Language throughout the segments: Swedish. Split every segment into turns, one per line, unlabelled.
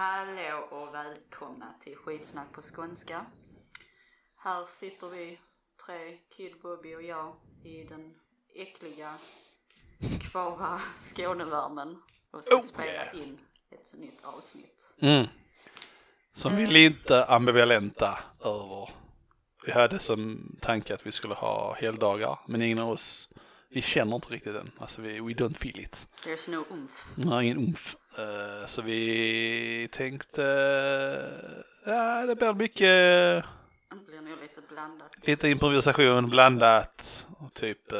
Hallå och välkomna till skitsnack på skånska. Här sitter vi, tre, Kid, Bobby och jag i den äckliga kvava Skånevärmen och ska
Oh,
spela
yeah.
in ett nytt avsnitt.
Mm. Som vi lite ambivalenta över. Vi hade som tanke att vi skulle ha heldagar, men ingen av oss, vi känner inte riktigt den. Alltså vi, we don't feel it.
There's no umf.
Har ingen umf. Eh, så vi tänkte, ja det blir mycket,
Det blir nog lite blandat.
lite improvisation blandat och typ uh,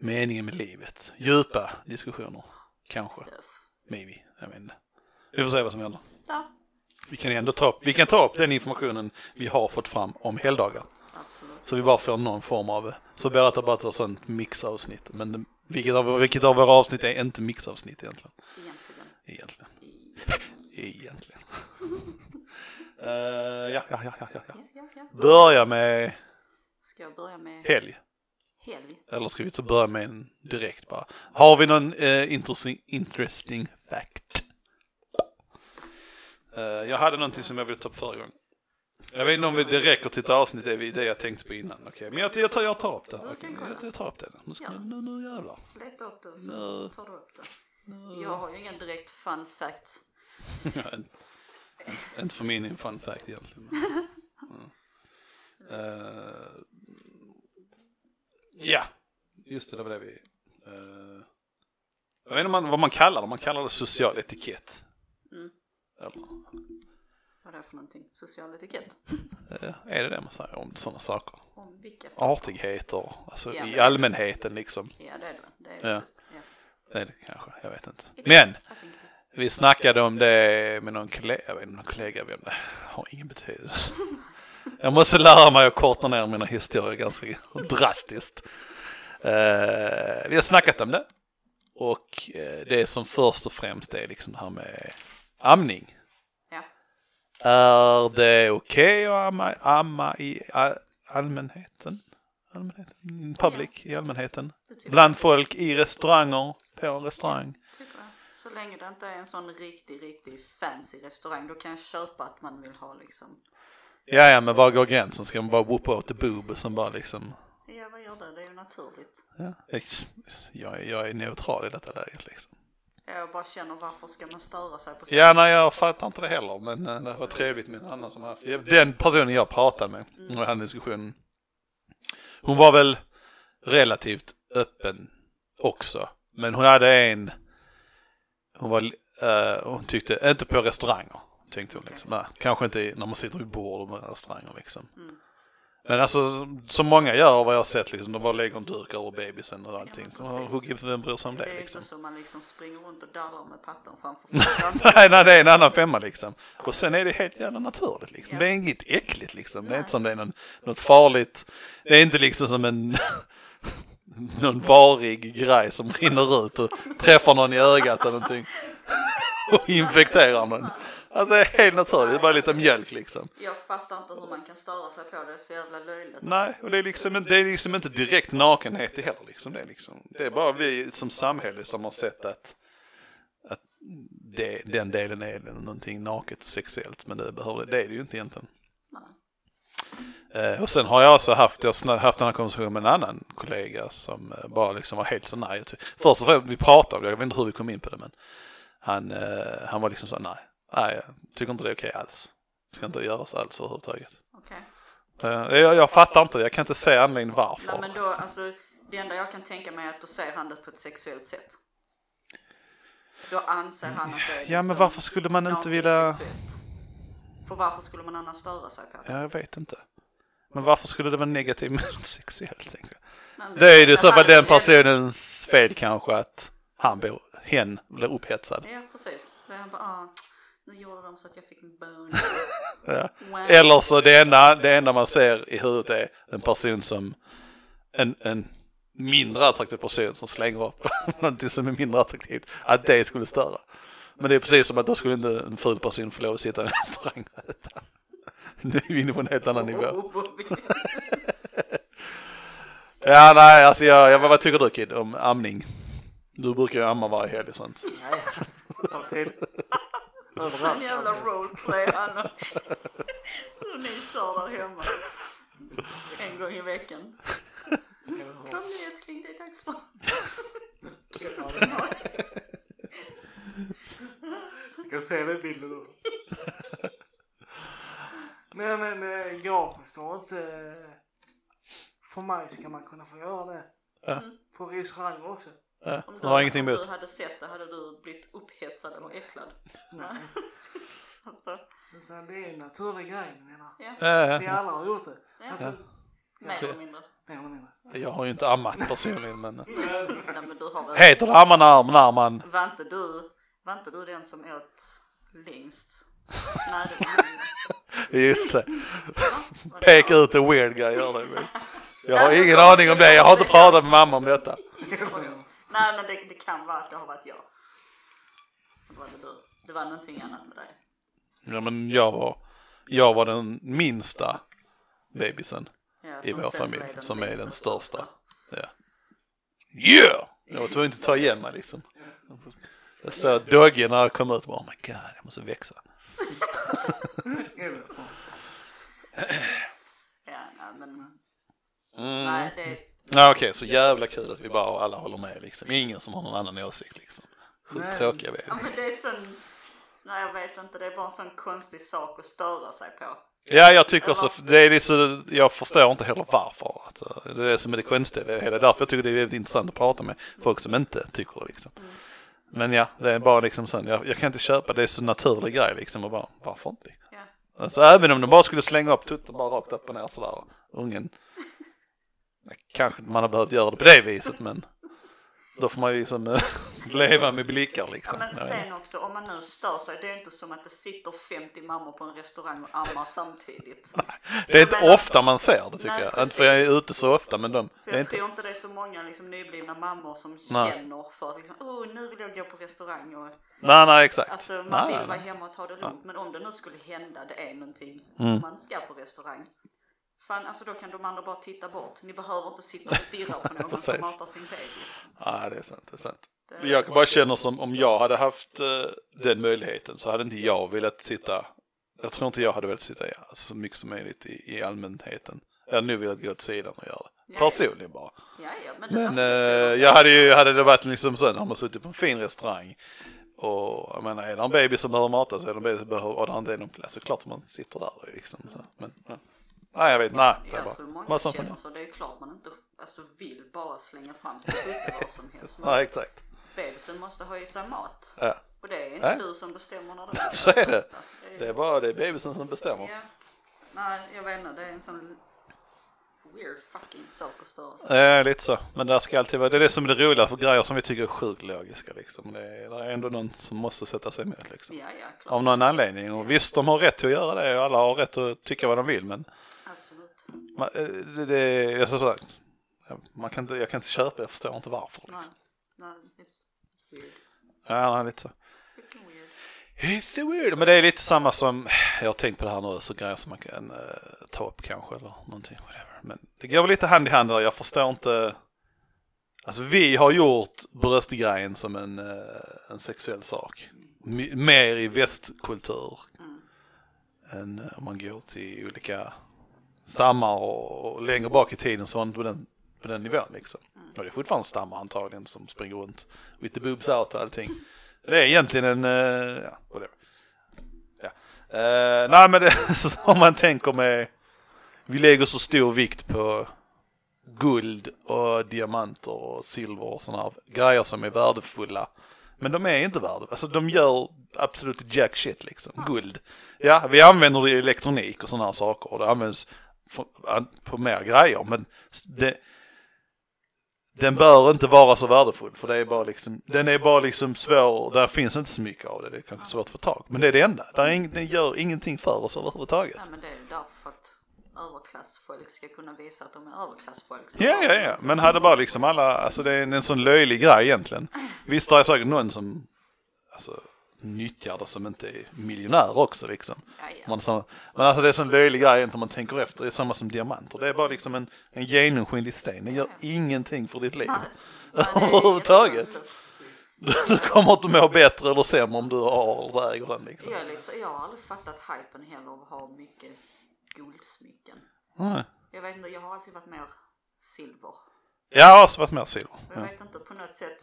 meningen med livet. Djupa diskussioner, kanske,
Stuff.
maybe, jag vet inte. Vi får se vad som händer.
Ja,
Vi kan ändå ta upp, vi kan ta upp den informationen vi har fått fram om helgdagar. Så vi bara får någon form av, så blir det bara ett sånt mixavsnitt. Men det- vilket av, vilket av våra avsnitt är inte mixavsnitt egentligen?
Egentligen.
Egentligen. Egentligen. Eh, ja, ja, ja, ja, ja, ja.
Ja, ja, ja.
Börja med
Ska jag börja med
helg.
helg?
Eller ska vi så börja med en direkt bara? Har vi någon eh, interesting, interesting fact? Eh, jag hade någonting som jag ville ta upp förra gången. Jag vet inte om det räcker till ett avsnitt, det är det jag tänkte på innan. Okej, men jag, jag, tar, jag tar upp det. Okej, jag, jag tar upp det. Nu, ska,
Ja.
nu, nu jävlar.
Leta upp det så
No.
tar du upp det. Jag har ju ingen direkt fun fact.
inte för min fun fact egentligen. Mm. Eh, ja, just det, det var det vi... eh, jag vet inte vad man kallar det, man kallar det social etikett.
Mm.
Eller,
Vad är det för någonting? Social etikett?
eh, är det det man säger om sådana saker?
Om vilka saker?
Artigheter, alltså
Ja,
i allmänheten liksom.
Ja det är det. Det är det.
Ja.
just- ja.
Det är det kanske, jag vet inte. Men! Vi snackade om det med någon kollega, jag vet inte, någon kollega, vem det har ingen betydelse. Jag måste lära mig att korta ner mina historier ganska drastiskt. Eh, vi har snackat om det. Och eh, det som först och främst är liksom det här med amning.
Ja.
Är det okej att amma, amma i allmänheten? allmänheten? In public, i allmänheten? Bland folk, i restauranger, på restaurang?
Så länge det inte är en sån riktig, riktig fancy restaurang då kan jag köpa att man vill ha liksom
Ja, ja, men var går gränsen? Ska man bara whoopa åt the boob som bara liksom...
Ja vad gör det? Det är ju naturligt.
Ja, jag, jag är neutral i detta läget liksom.
Jag bara känner varför ska man störa sig på sånt?
Ja, nej, jag fattar inte det heller, men eh, det var trevligt med en annan som haft. Den personen jag pratade med, och hade en diskussion, hon var väl relativt öppen också, men hon hade en, hon var, eh, hon tyckte, inte på restauranger, tänkte hon liksom. Nej, kanske inte i- när man sitter vid bord med restauranger liksom.
Mm.
Men alltså, som många gör vad jag har sett liksom, de bara lägger en duk över bebisen och allting.
Ja,
who vem bryr sig om
Det
det
är
liksom?
inte så man liksom springer runt och darrar med pattan framför
nej, nej, det är en annan femma liksom. Och sen är det helt jävla naturligt liksom.
Ja.
Det är inget äckligt liksom. Det är
Nej.
inte som det är någon, något farligt. Det är inte liksom som en någon varig grej som rinner ut och träffar någon i ögat eller någonting. Och infekterar någon. Alltså helt naturligt, det är bara lite mjölk liksom.
Jag fattar inte hur man kan störa sig på det, det är så jävla löjligt.
Nej, och det är liksom, det är liksom inte direkt nakenhet heller liksom. Det är, liksom, det är bara vi som samhälle som har sett att, att det, den delen är någonting naket och sexuellt. Men det, behöver, det är det ju inte egentligen.
Nej.
Eh, och sen har jag också haft, jag har haft den här konversationen med en annan kollega som eh, bara liksom var helt så nej. Först och främst, vi pratade om det, jag vet inte hur vi kom in på det men han, eh, han var liksom så nej, nej jag tycker inte det är okej alls. Det ska inte göras alls överhuvudtaget.
Okej.
Eh, jag, jag fattar inte, jag kan inte se anledningen varför.
Nej men då, alltså det enda jag kan tänka mig är att då ser han det på ett sexuellt sätt. Då anser han att det är
Ja men
liksom
varför skulle man inte vilja,
sexuellt. För varför skulle man annars störa sig på det?
ja, jag vet inte. Men varför skulle det vara negativt med sexuellt? Tänker jag.
Men
Det är ju så fall den personens fel kanske att han blir, hen blir upphetsad.
Ja precis. Då är han bara, ah, nu gjorde de så att jag fick en bön.
Ja. Eller så det enda, det enda man ser i huvudet är en person som, en, en mindre attraktiv person som slänger upp någonting som är mindre attraktivt. Att det skulle störa. Men det är precis som att då skulle inte en ful person få lov att sitta i en restaurang och äta. Nu är vi inne på en helt annan nivå.
Oh, Bobby.
Ja, nej, alltså jag, jag, vad tycker du Kid om amning? Du brukar ju amma varje helg och sånt.
Ja, ja. En
överallt.
jävla roleplay han. Så ni kör där hemma. En gång i veckan. Kom nu älskling, det är dags för...
Jag kan se den bilden då. Nej men eh, jag förstår inte. För mig ska man kunna få göra det.
Ja.
På restauranger också.
Ja,
Om
jag har ingenting
om
emot.
du hade sett det hade du blivit upphetsad eller äcklad. alltså,
Utan det är en naturlig grej menar.
ja.
Ja,
Vi
ja.
alla har gjort det.
ja. Alltså, mer eller mindre.
Mer eller mindre.
Jag har ju inte ammat personligen men.
Nej men du har väl...
Heter det amma när, när man...
Var inte du, var inte du den som åt längst? Nej det var
Just det. Peka ut en weird guy gör det. Jag har ingen aning om det. Jag har inte pratat med mamma om detta.
Nej men det, det kan vara att det har varit jag. Det var det. Det var någonting annat med dig.
Ja men jag var, jag var den minsta bebisen
Ja,
i vår familj som är den största. Ja. Yeah! Jag var tvungen att ta igen mig liksom. Jag såg Dogge när jag kom ut och bara oh my god jag måste växa.
Ja, men.
Mm.
Nej det,
Ja, Okej, så jävla kul att vi bara alla håller med liksom. Ingen som har någon annan åsikt liksom. Sjukt tråkiga vi
ja
är.
men det är sån. Nej jag vet inte, det är bara en sån konstig sak att störa sig på.
Ja, jag tycker också, det är så, jag förstår inte heller varför. Alltså, det är det som är det konstiga, det är hela därför jag tycker det är väldigt intressant att prata med folk som inte tycker det liksom. Men ja, det är bara liksom sån, jag, jag kan inte köpa, det är så naturlig grej liksom och bara, varför inte?
Ja.
Alltså även om de bara skulle slänga upp tutten bara rakt upp och ner sådär, ungen, kanske man har behövt göra det på det viset men då får man ju liksom leva med blickar liksom.
men
Ja, ja.
sen också om man nu stör sig, det är inte som att det sitter 50 mammor på en restaurang och ammar samtidigt.
Det är inte
menar-
ofta man ser det tycker
Nej,
jag, inte för jag är ute så ofta men de,
För
det är
jag
inte,
tror inte det är så många liksom, nyblivna mammor som
Nej.
känner för att liksom, oh, nu vill jag gå på restaurang och
nej nej exakt.
alltså man
nej,
vill vara hemma och ta det lugnt. Men om det nu skulle hända, det är någonting,
Mm.
man ska på restaurang. Fan, alltså då kan de andra bara titta bort. Ni behöver inte sitta och stirra på någon som matar sin bebis.
Ja, det är sant, det är sant.
Det-
Jag bara känner som om jag hade haft eh, den möjligheten så hade inte jag velat sitta, jag tror inte jag hade velat sitta ja, så mycket som möjligt i, i allmänheten. Jag hade nu velat gå åt sidan och göra det.
Ja,
Personligen bara.
Ja, ja, men,
Men
alltså,
eh,
jag
jag hade ju, hade det varit liksom så, har man suttit på en fin restaurang och jag menar är det en baby som behöver matas så är det en baby som behöver, och det inte är någon plats så klart man sitter där liksom. Så. Men, men, nej jag vet, nej. Det är
Jag
bara,
tror många känner så. Det är klart man inte alltså, vill bara slänga fram sin tutte var som helst.
Nej exakt.
bebisen måste ha i sig mat.
Ja.
Och det är inte
Ja.
du som bestämmer när du
Så är det. Det är bara det är bebisen som bestämmer.
Ja. Nej, jag vet inte. Det är en sån weird fucking sak att störa sig
Ja, lite så. Men det ska alltid vara, det är det som är det roliga för grejer som vi tycker är sjukt logiska liksom. Det är, det är ändå någon som måste sätta sig emot liksom.
Ja, ja, klart.
Av någon anledning. Och visst, de har rätt till att göra det och alla har rätt att tycka vad de vill men. Man, eh, det, det, jag, så, man kan inte, jag kan inte köpa, jag förstår inte varför. Liksom.
Nej, it's weird.
Ja, lite så. It's weird. Men det är lite samma som, jag har tänkt på det här nu, så grejer som man kan eh, ta upp kanske eller någonting. Whatever. Men det går väl lite hand i hand där, jag förstår inte. Alltså vi har gjort bröstgrejen som en, eh, en sexuell sak. M- mer i västkultur. Än eh, om man går till olika stammar och, och längre bak i tiden så var det inte på den, på den nivån liksom. Och det är fortfarande stammar antagligen som springer runt with the boobs out och allting. Det är egentligen en, eh, ja, whatever. Ja. Eh, nej men det, så om man tänker med, vi lägger så stor vikt på guld och diamanter och silver och sådana grejer som är värdefulla. Men de är inte värdefulla, alltså de gör absolut jack shit liksom, guld. Ja, vi använder det i elektronik och sådana här saker och det används på, mer grejer men det, den bör inte vara så värdefull för det är bara liksom, den är bara liksom svår, där finns inte så mycket av det, det är kanske svårt att få tag Men det är det enda, där är ing, den gör ingenting för oss överhuvudtaget.
Ja, men det är därför för att överklassfolk ska kunna visa att de är överklassfolk.
Ja, ja, ja, men hade bara liksom alla, alltså det är en, en sån löjlig grej egentligen. Visst, det är säkert någon som, alltså nyttjar det som inte är miljonär också liksom. Man, så, men alltså det är en sån löjlig grej inte om man tänker efter, det är samma som diamanter. Det är bara liksom en, en genomskinlig sten, den gör ingenting för ditt liv. Överhuvudtaget. Du kommer inte må bättre eller sämre om du har väger den liksom.
Jag, så, jag har aldrig fattat hypen heller av att ha mycket guldsmycken.
Nej.
Jag vet inte, jag har alltid varit mer silver.
Jag har också varit mer silver.
Jag
Ja.
vet inte, på något sätt.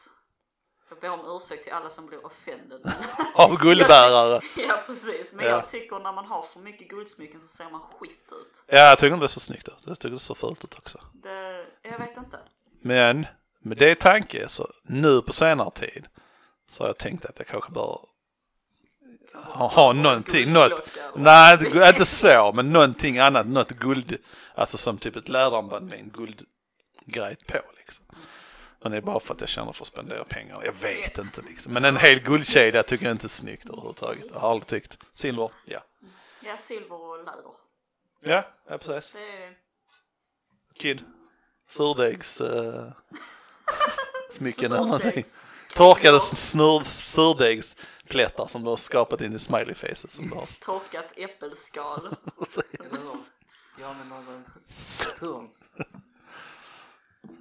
Jag ber om ursäkt till alla som blir offended.
Av guldbärare.
ja precis, men
Ja.
jag tycker när man har för mycket guldsmycken så ser man skit ut.
Ja, jag tycker inte det ser snyggt ut. Jag tycker det ser fult ut också.
Det, jag vet inte.
Men med det i tanke så nu på senare tid så har jag tänkt att jag kanske bör ha, ha någonting, något, nej inte, inte så, men någonting annat, något guld, alltså som typ ett läderarmband med en guldgrej på liksom. Men det är bara för att jag känner för att spendera pengar, jag vet inte liksom. Men en hel guldkedja tycker jag inte är snyggt överhuvudtaget, jag har aldrig tyckt. Silver, ja.
Ja, silver och läder.
Ja, ja precis.
Det.
Kid. Surdegs uh, smycken eller någonting. Torkade surdegsplättar som du har skapat in i smiley faces som du har.
Torkat äppelskal.
Jag använder den returen.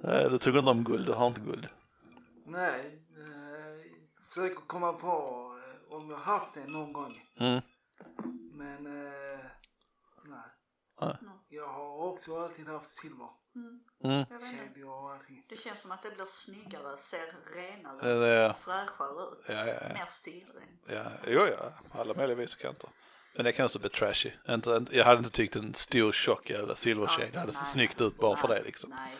Eh, Du tycker inte om guld, du har inte guld.
Nej, eh, försöker komma på eh, om jag haft det någon gång.
Mm.
Men eh, nej.
Nej.
Jag har också alltid haft silver.
Mm.
Jag
och allting.
Det känns som att det blir snyggare, ser renare,
det,
fräschare ut.
Ja, ja, ja.
Mer stilrent.
ja, jo, ja, alla möjliga vis och kanter. Men det kan också bli trashy. Inte, jag hade inte tyckt en stor tjock jävla silverkedja hade sett
Nej,
snyggt ut bara för
nej,
det liksom.
Nej.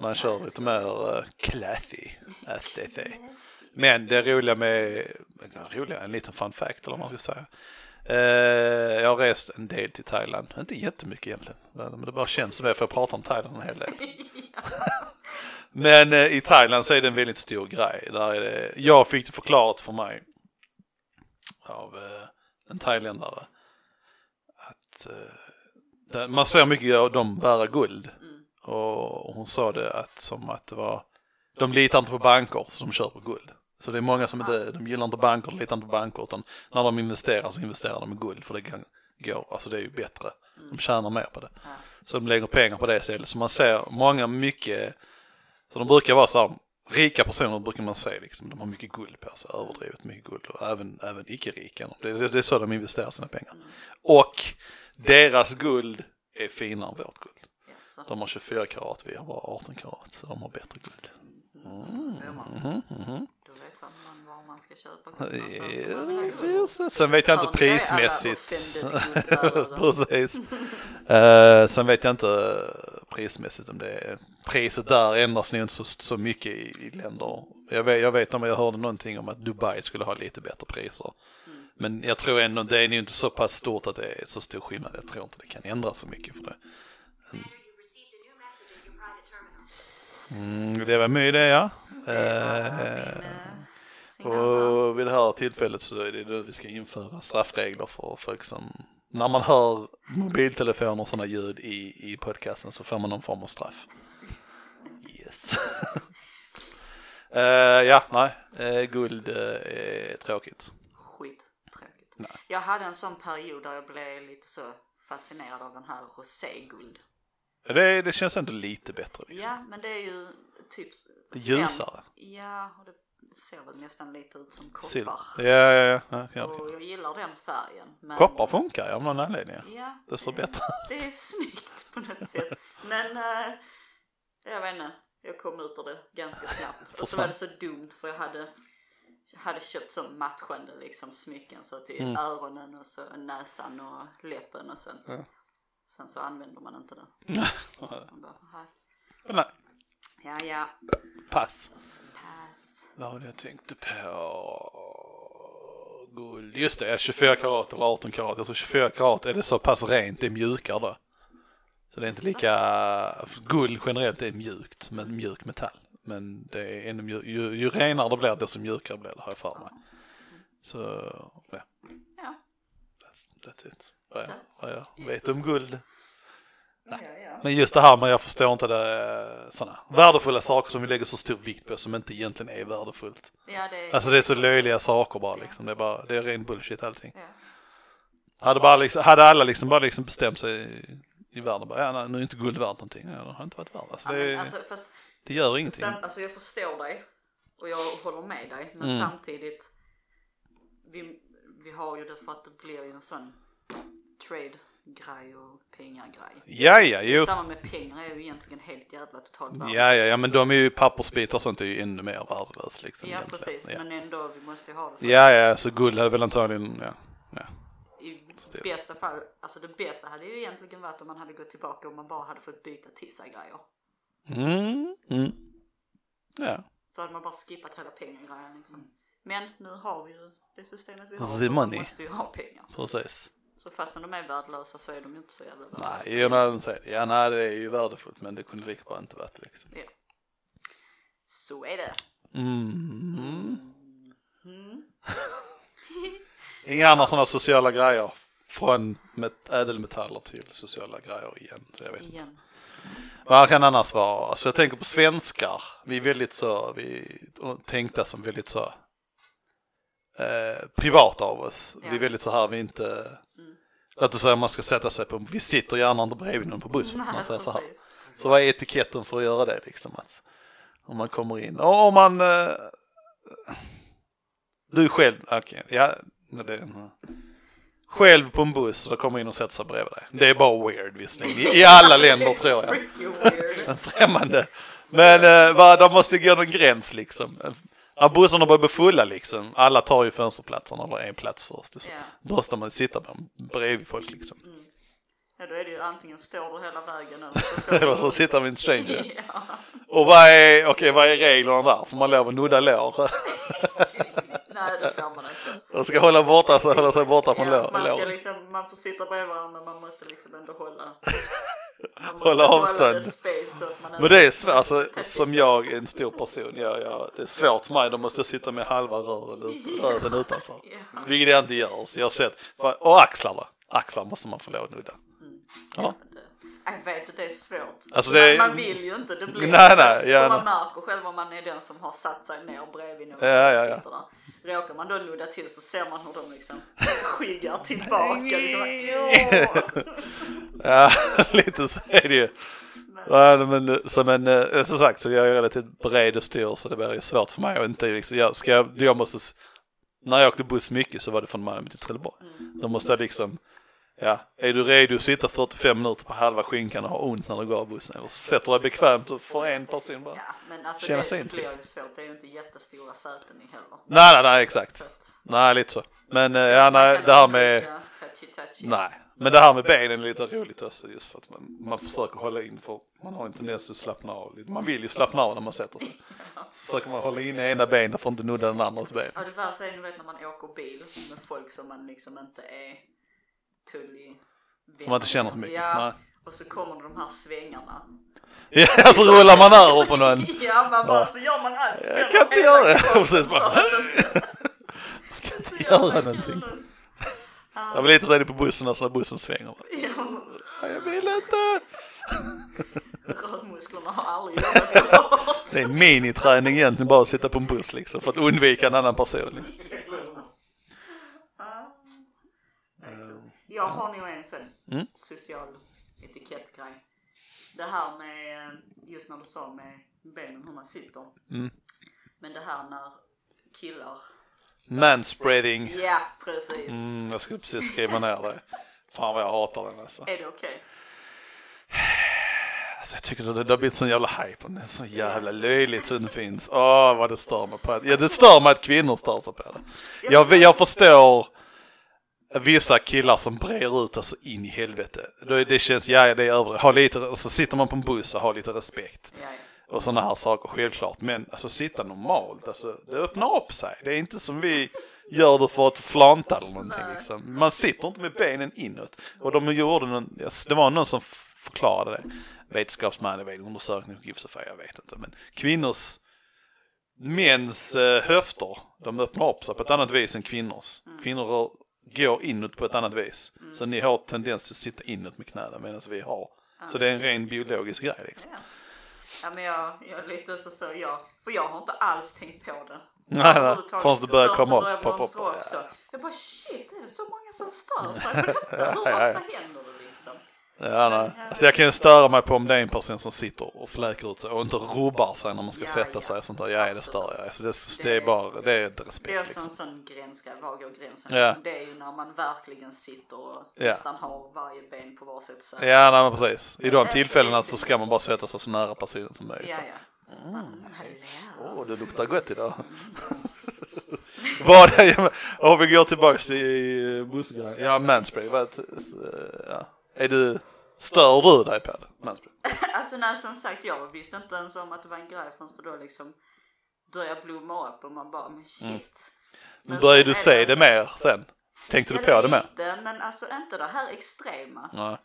Man kör lite mer uh, classy, say. Men det roliga med, roliga, en liten fun fact eller vad man ska säga. Eh, jag har rest en del till Thailand, inte jättemycket egentligen, men det bara känns som det för jag pratar om Thailand en hel del. men eh, i Thailand så är det en väldigt stor grej. Där är det, jag fick det förklarat för mig av eh, en thailändare att eh, där, man ser mycket av dem bära guld. Och hon sa det att som att det var, de litar inte på banker så de köper guld. Så det är många som inte, de gillar inte banker, de litar inte på banker utan när de investerar så investerar de i guld för det kan gå, alltså det är ju bättre. De tjänar mer på det. Så de lägger pengar på det istället. Så man ser många mycket, så de brukar vara så här, rika personer brukar man se liksom, de har mycket guld på sig, överdrivet mycket guld och även, även icke-rika. Det, det, det är så de investerar sina pengar. Och deras guld är finare än vårt guld.
Yes.
De har 24 karat, vi har bara 18 karat, så de har bättre guld.
Ser man.
Mhm,
Då vet man var man ska köpa guld någonstans.
Yes, yes. Sen vet jag inte prismässigt. Precis. Eh, sen vet jag inte eh, prismässigt om det är. Priset där ändras nog inte så, så mycket i, i länder. Jag vet, jag vet om jag hörde någonting om att Dubai skulle ha lite bättre priser. Men jag tror ändå det är nog inte så pass stort att det är så stor skillnad. Jag tror inte det kan ändras så mycket för det. Mm, det var med det ja. Eh. Och vid det här tillfället så är det då vi ska införa straffregler för folk som, när man hör mobiltelefoner och sådana ljud i, i podcasten så får man någon form av straff. Yes. Eh, ja, nej, uh, guld eh, är tråkigt.
Skittråkigt.
Nej.
Jag hade en sån period där jag blev lite så fascinerad av den här roséguld.
Det, det känns ändå lite bättre liksom.
Ja, men det är ju typ...
Det är ljusare.
Ja, och det ser väl nästan lite ut som koppar.
Ja, ja, ja. ja, ja.
Och jag gillar den färgen. Men...
Koppar funkar ju av någon anledning.
Ja,
Det ser bättre
det är snyggt på något sätt. Men äh, jag vet inte, jag kom ut ur det ganska snabbt. Och så var det så dumt för jag hade, hade köpt så matchande liksom smycken så till
Mm.
öronen och så näsan och läppen och sånt.
Ja.
Sen så använder man inte det. Man bara, "Aha,
Men nej,
ja ja,
pass.
pass.
Vad var det jag tänkte på? Guld. Just det, 24 karat eller 18 karat. Jag tror 24 karat är det så pass rent, det är mjukare då. Så det är inte lika, guld generellt är mjukt, men mjuk metall. Men det är ännu mjuk, ju, ju renare det blir desto mjukare blir det har jag för mig. Så, ja,
Ja,
that's, that's it. Vad jag, vad jag vet om guld.
ja, ja.
Men just det här med jag förstår inte det, sådana värdefulla saker som vi lägger så stor vikt på som inte egentligen är värdefullt.
ja det är...
Alltså det är så löjliga saker bara liksom. Det är bara, det är ren bullshit allting.
Ja.
Hade, bara liksom, hade alla liksom bara liksom bestämt sig i, i världen bara, ja nej, nu är inte guld värt någonting. Ja, det har inte varit värt. Alltså,
Ja,
det,
men, alltså, fast
det gör ingenting.
Sen, alltså jag förstår dig. Och jag håller med dig. Men
Mm.
samtidigt. Vi, vi har ju det för att det blir ju en sån trade-grej och pengar-grej.
Ja, ja, jo.
Samma med pengar är ju egentligen helt jävla totalt
Ja, ja, ja, men de är ju pappersbitar och sånt är ju ännu mer värdelöst liksom.
Ja
egentligen.
precis,
Ja.
men ändå vi måste ju ha det. För
ja, ja, så guld hade väl antagligen, ja. ja.
I
Still.
bästa fall, alltså det bästa hade ju egentligen varit om man hade gått tillbaka och man bara hade fått byta till sig grejer.
Mm, mm. Ja,
Så hade man bara skippat hela penggrejen liksom. Men nu har vi ju det systemet vi har.
The
så
money.
måste ju ha pengar.
precis.
Så fastän de är värdelösa så är de ju inte så jävla värdelösa.
Nej, ja, nej, de säger det. ja, nej, det är ju värdefullt, men det kunde lika bra inte varit liksom.
Ja. Så är det.
Mm.
Mm.
Inga andra sådana sociala grejer. Från met- ädelmetaller till sociala grejer igen. Så jag vet. inte.
Igen.
Vad kan annars vara? Alltså jag tänker på svenskar. Vi är väldigt så, vi tänkta som väldigt så eh, privata av oss. Vi är
Ja.
väldigt så här, vi är inte, låt oss säga man ska sätta sig på, vi sitter gärna inte bredvid någon på bussen. om Man säger så här. Så vad är etiketten för att göra det liksom? Att, om man kommer in, och om man, eh, du själv, okej, ja, men det, mm. själv på en buss och det kommer in och sätter sig bredvid dig. Det är bara weird visserligen, i, alla länder tror jag.
Weird.
Främmande. Men eh, vad, de måste gå någon gräns liksom. När bussarna börjar bli fulla liksom, alla tar ju fönsterplatserna eller en plats först. Så.
Ja.
Då måste man sitta bredvid folk liksom.
Ja då är det ju antingen står du hela vägen eller så står
Eller så sitter man en stranger.
Ja.
Och vad är, okej vad är reglerna där? Får man lov att nudda lår?
Nej det får man inte.
Och ska hålla, borta, så hålla sig borta från
Ja,
lår.
man, ska liksom, man får sitta bredvid varandra men man måste liksom ändå hålla man
Hålla avstånd. Men det är svårt, alltså, som jag är en stor person, jag, jag, det är svårt för mig, då måste jag sitta med halva rören, ut, rören utanför. Vilket jag inte gör, så jag har sett, och axlar då, axlar måste man få lov att nudda. Ja.
Men Jag vet att det är svårt.
Alltså, det är-
man, man vill ju inte, det blir
Nej,
så.
nej, ja,
man
nej.
märker själv om man är den som har satt sig ner bredvid någon
Ja, ja, ja.
där. Råkar man då nudda till så ser man hur de liksom skyggar tillbaka. Liksom.
Ja, lite så är det ju. Ja, men som en, eh, som sagt så jag är relativt bred och stor så det blir ju svårt för mig att inte liksom, jag, ska jag, jag måste, när jag åkte buss mycket så var det från Malmö till Trelleborg. Då måste jag liksom, ja, är du redo att sitta 45 minuter på halva skinkan och ha ont när du går av bussen? Eller sätter dig bekvämt och får en person bara.
Ja, men alltså
Känna
det blir ju svårt. Det är ju inte jättestora säten i heller.
Nej, nej, nej, exakt.
Så
Nej, lite så. Men eh, ja, nej, det här med, nej. Men det här med benen är lite roligt också just för att man, man försöker hålla in för man har en tendens att slappna av lite. Man vill ju slappna av när man sätter sig. Så försöker man hålla in ena benet för att inte nudda den andras ben.
Ja, det värsta är vet när man åker bil med folk som man liksom inte är tullig
Som man inte känner så mycket.
Ja,
Nej.
och så kommer de här svängarna.
Ja, så rullar man över på någon.
Ja, man bara, så gör man allt.
Jag kan inte göra det. Precis, bara,
kan
inte göra någonting. Jag var lite rädd på bussen alltså när bussen svänger.
Ja,
Ja, Jag vill inte.
rörmusklerna har aldrig jobbat så hårt.
Det är miniträning egentligen bara att sitta på en buss liksom för att undvika en annan person. Liksom.
Jag har nog en sån
Mm.
social etikettgrej. Det här med, just när du sa med benen hur man sitter.
Mm.
Men det här när killar,
Manspreading.
ja precis.
Mm, jag skulle precis skriva ner det. Fan vad jag hatar den alltså.
Är det okej?
alltså jag tycker det, det har blivit sån jävla hype om det. är så jävla löjligt så det finns. Åh vad det stör mig på det. Ja det stör mig att kvinnor stör sig på det. Jag, jag förstår vissa killar som brer ut alltså in i helvete. Det känns, ja det är över. Ha lite, och så sitter man på en buss och har lite respekt.
Ja, ja.
och sådana här saker självklart. Men alltså sitta normalt, alltså det öppnar upp sig. Det är inte som vi gör det för att flanta eller någonting liksom. Man sitter inte med benen inåt. Och de gjorde någon, det var någon som förklarade det. Vetenskapsman, jag vet undersökning jag vet inte. Men kvinnors, mäns eh, höfter, de öppnar upp sig på ett annat vis än kvinnors. Kvinnor rör, går inåt på ett annat vis. Så ni har tendens att sitta inåt med knäna medan vi har. Så det är en ren biologisk grej liksom.
Ja. ja men jag, jag är lite så, så jag, för jag har inte alls tänkt på det.
Nej, nej, förrän det börjar komma
börjar
upp, pop, pop.
Jag bara shit, är det så många som stör sig på detta? Hur ofta händer det?
Ja, nej. Alltså jag kan ju störa mig på om det är en person som sitter och fläker ut sig och inte rubbar sig när man ska
Ja,
sätta
ja.
sig och sånt där. Ja, det stör jag. Alltså det, det är bara, det är inte
Det är
respekt
också en
liksom.
sån gränsgrej, var går gränsen?
Ja.
Det är ju när man verkligen sitter och
Ja.
nästan har varje ben på varsitt sätt.
Ja, nej men precis. I de tillfällena så ska man bara sätta sig så nära personen som möjligt.
Ja, ja. Mm, hallå.
Åh, det luktar gott idag. Vad Om vi går tillbaka till bussgrejen. Ja, manspreading. Vad, ja. Är du, stör du dig på det? Manspreading?
Alltså nej, som sagt, jag visste inte ens om att det var en grej förrän det då liksom började blomma upp och man bara, men shit. Men
Började du se
det-
det mer sen? Tänkte du på det mer?
Men alltså inte det här extrema.
Nej.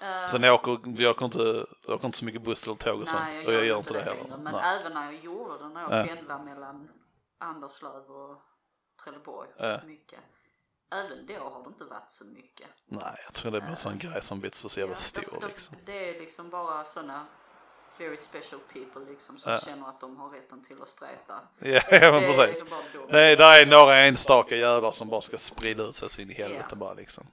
Eh,
Sen jag åker, vi åker inte, jag åker inte så mycket buss eller tåg och sånt.
nej,
och jag gör inte det
längre.
heller.
Men
Nej.
även när jag gjorde det, när jag
Ja.
pendlade mellan Anderslöv och Trelleborg
Ja.
mycket. Även då har det inte varit så mycket.
Nej, jag tror det är bara en sån grej som blivit så jävla
Ja,
stor liksom.
Det är liksom bara sådana very special people liksom som
Ja.
känner att de har rätten till att streta.
Ja, ja men
det
precis.
dumt.
Nej, där är några enstaka jävlar som bara ska sprida ut sig så in i helvete
Ja.
bara liksom.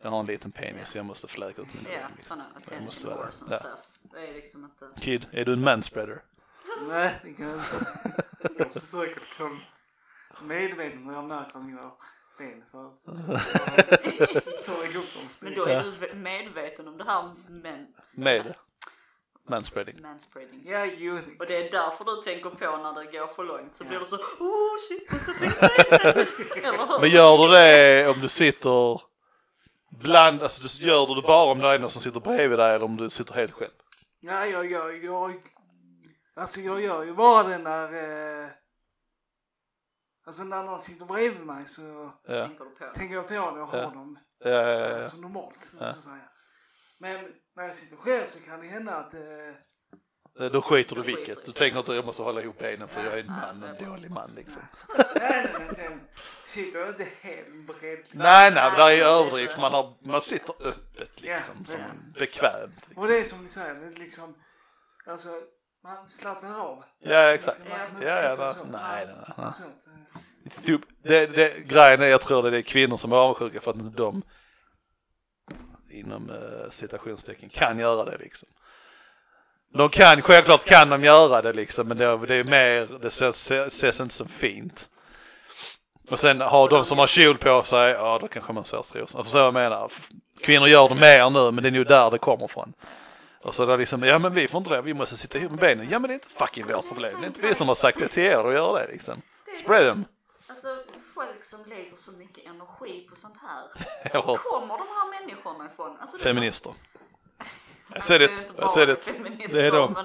Jag har en liten penis så jag måste fläka ut min
Ja,
egen, liksom.
sådana attention
vara
wars and
det. Ja.
stuff. Det är liksom inte...
Kid, är du en manspreader?
Nej, det kan jag inte. Jag försöker liksom medvetet när jag märker att mina ben så tar jag upp dem.
Men då är du medveten om det här men,
Med manspreading?
manspreading.
Ja, jo.
Och det är därför du tänker på när det går för långt så blir du så oh shit, måste tänka Eller hur?
Men gör du det om du sitter bland, alltså du- gör du det bara om det är någon som sitter bredvid dig eller om du sitter helt själv?
Ja, jag gör, jag, alltså jag gör ju bara det när, eh, alltså när någon sitter bredvid mig så
Ja,
Tänker
jag på det och har
Ja.
dem
ja, ja, ja, ja.
alltså normalt. Så att säga. Men när jag sitter själv så kan det hända att eh,
Då skiter du vilket.
du.
Tänker inte jag måste hålla ihop benen för jag är en man, en dålig man liksom.
nej, nej, men sen sitter jag inte helt bredd.
Nej, nej, men det är överdrift. Man, har, man sitter öppet liksom,
Ja,
som bekvämt.
Och
Liksom.
det är som ni säger, det är liksom, alltså man slappnar av.
Ja, exakt.
Liksom, man kan inte
Ja, ja, nej, nej, nej, Typ, det, det, grejen är, jag tror det är kvinnor som är avundsjuka för att inte de inom eh, citationstecken kan göra det liksom. De kan, självklart kan de göra det liksom, men det, det är mer, det ses, ses inte som fint. Och sen har de som har kjol på sig, ja då kanske man ser strosorna. Förstår vad jag menar. Kvinnor gör det mer nu, men det är ju där det kommer ifrån. Och så är det liksom, ja men vi får inte det, vi måste sitta ihop med benen. Ja men det är inte fucking vårt problem, det är inte vi som har sagt det till er att göra det liksom. Spread them.
Alltså folk som lägger så mycket energi på sånt här. Var kommer de här människorna ifrån? Alltså,
feminister. Jag
Alltså,
ser
det inte
jag ser det. Det är de.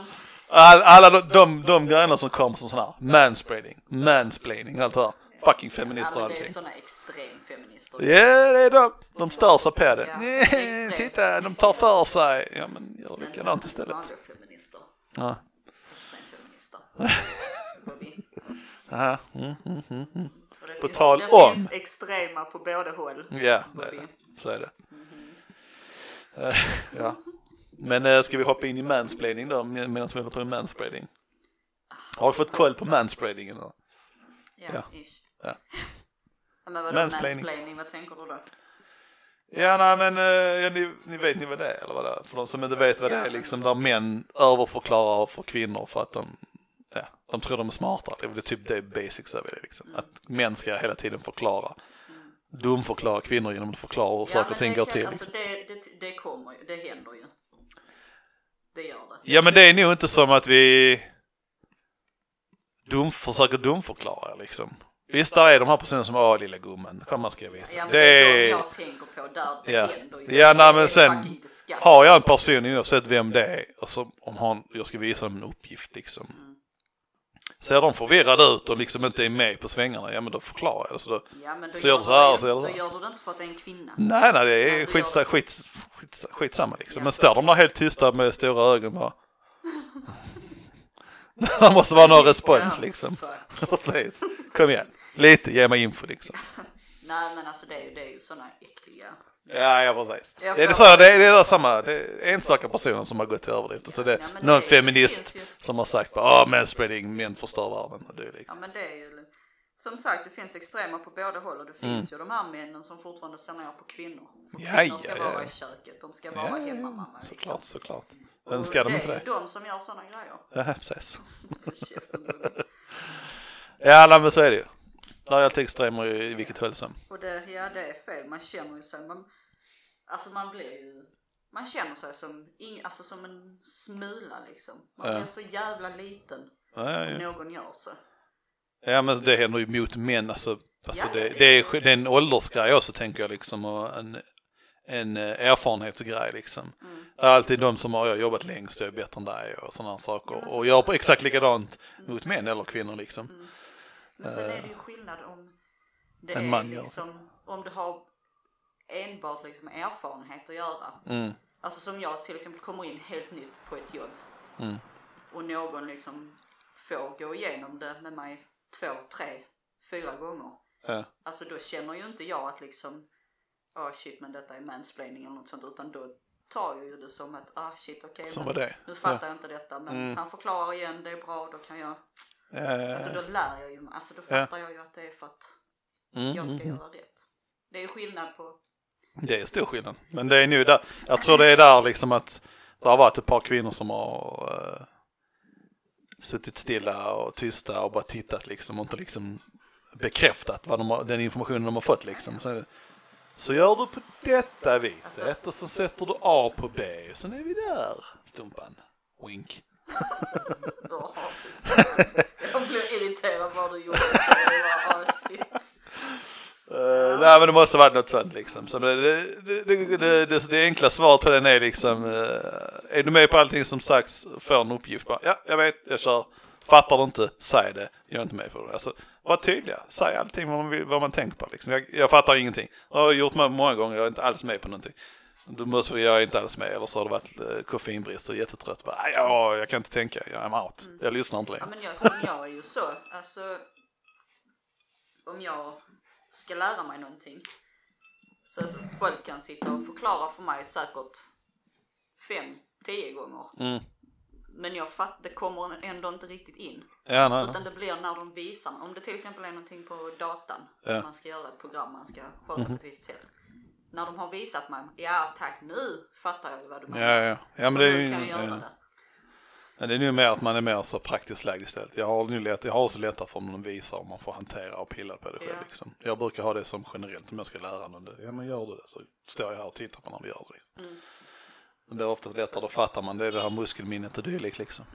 All, alla de, de, de grejerna som kommer som sådana här manspreading, mansplaining, allt det här. Fucking feminister och
Ja, men det är
allting.
såna extremfeminister.
Ja, det är de. De stör sig på det.
Ja,
titta, de tar för sig. Ja, men gör likadant istället. Ja.
Extremfeminister.
Aha, mm, mm, mm, mm.
Och det
På
finns,
tal
det
om-
finns extrema på båda håll.
Ja, det är det. så är det. Eh, ja. Men äh, ska vi hoppa in i mansplaining då, med- medan vi håller på med manspreading? Har du fått koll på manspreadingen då?
Ja,
Ja.
ish.
Ja.
Ja, men vadå
Mansplaining.
mansplaining. Vad tänker du då?
Ja, nej men eh, ja, ni, ni vet ni vad det är eller vad det är? För de som inte vet vad det är liksom där män överförklarar för kvinnor för att de, de tror de är smartare. Det är väl typ det basics över det liksom. Att män ska hela tiden förklara. Dumförklara kvinnor genom att förklara hur saker och ting går till.
Alltså det, det, det kommer ju, det händer ju. Det gör det.
Ja men det är nog inte som att vi dum, försöker dumförklara liksom. Visst, där är de här personerna som åh lilla gumman, kom man ska visa.
Ja, men
det
det är
är,
jag tänker på där det
Ja.
händer ju.
Ja, nej, men
är
sen har jag en person oavsett vem det är, alltså om han, jag ska visa dem en uppgift liksom. Ser de förvirrade ut och liksom inte är med på svängarna, ja men då förklarar jag det. Så då,
Ja, men då
Så
gör du
så här, så gör du så
Då
här.
gör du det inte för att det är en kvinna.
nej nej det
Nej,
är
det
skit,
gör-
skit, skit, skitsamma liksom. Men står de där helt tysta med stora ögon bara. det måste vara någon respons liksom. Precis. Kom igen. Lite, ge mig info liksom.
Nej men alltså det är ju, det är ju såna äckliga.
Ja, ja precis.
Jag
Det är, så, det är, det är samma, det är enstaka personer som har gått till överdrift. Så det är
Ja,
någon
det-
feminist
det ju-
som har sagt bara, ah manspreading, män förstör världen och det är
Ja
liksom.
men det är ju, som sagt det finns extrema på båda håll och det finns ju de här männen som fortfarande ser ner på kvinnor. För
Mm. Ja,
kvinnor ska
ja, ja.
vara i köket, de ska vara
Ja, ja, ja.
hemmamamma. Liksom.
Såklart, såklart.
Och
Men ska de
det
inte
är
det?
de som gör sådana grejer.
Ja, precis. Ja, men så är det ju. Där är alltid extremer i vilket fall som.
Och det, ja det är fel, man känner sig, man, alltså man blir ju, man känner sig som, ing, alltså som en smula liksom. Man
Ja.
blir så jävla liten
Ja, ja, ja.
någon gör så.
ja, men det händer ju mot män. Alltså, alltså det, det, är, det är en åldersgrej också tänker jag liksom. Och en, en eh, erfarenhetsgrej liksom.
Mm.
Det är alltid de som har jobbat längst och är bättre än dig och sådana saker.
Ja, men så-
och gör på exakt likadant mot män eller kvinnor liksom.
Mm. Men sen är det ju skillnad om det
En
är
man
liksom, om det har enbart liksom erfarenhet att göra.
Mm.
Alltså som jag till exempel kommer in helt nytt på ett jobb.
Mm.
Och någon liksom får gå igenom det med mig två, tre, fyra gånger.
Ja.
Alltså då känner ju inte jag att liksom, ah shit men detta är mansplaining eller något sånt utan då tar jag ju det som att, ah shit okej
det.
nu fattar jag inte detta men
Mm.
han förklarar igen, det är bra, då kan jag,
Ja,
alltså då lär jag ju, alltså då
Ja.
fattar jag ju att det är för att
mm,
jag ska
mm, mm.
göra rätt. Det är ju skillnad på,
Det är stor skillnad. Men det är nu där, jag tror det är där liksom att det har varit ett par kvinnor som har uh, suttit stilla och tysta och bara tittat liksom och inte liksom bekräftat vad de har, den informationen de har fått liksom. Så, så gör du på detta viset och så sätter du A på B och sen är vi där, Stumpan. Wink.
Jag blev irriterad vad du gjorde. Bara, ah, shit.
Uh, nej men det måste varit något sånt liksom. Så det, det, det, det, det, det, enkla svaret på den är liksom, uh, är du med på allting som sagts, får en uppgift bara, ja jag vet, jag kör. Fattar du inte, säg det, jag är inte med på det. Alltså, var tydliga, säg allting vad man, vill, vad man tänker på liksom. jag, jag fattar ingenting. Jag har gjort med många gånger, jag är inte alls med på någonting. Du måste jag är inte alls med, eller så har det varit uh, koffeinbrist och jättetrött. Bara, "Aj, ja, jag kan inte tänka, jag är out. Jag lyssnar inte
Ja
längre.
men jag, som jag är ju så, alltså om jag ska lära mig någonting så alltså, folk kan sitta och förklara för mig säkert fem, tio gånger.
Mm.
Men jag fatt, det kommer ändå inte riktigt in.
Ja, nej.
Utan det blir när de visar, om det till exempel är någonting på datan,
Ja.
Man ska göra ett program, man ska sköta på ett visst sätt. När de har visat mig, ja tack nu fattar jag ju vad du menar.
Ja, ja. ja men det är ju...
kan jag göra
ja.
det.
Men det är nu mer att man är mer så praktiskt lagd istället. Jag har, nu lätt, jag har så lättare för om de visar om man får hantera och pilla på det själv.
Ja.
Liksom. Jag brukar ha det som generellt om jag ska lära någon det. Ja men gör du det så står jag här och tittar på när vi gör det.
Mm.
Det blir oftast lättare, då fattar man. Det är det här muskelminnet och dylikt liksom.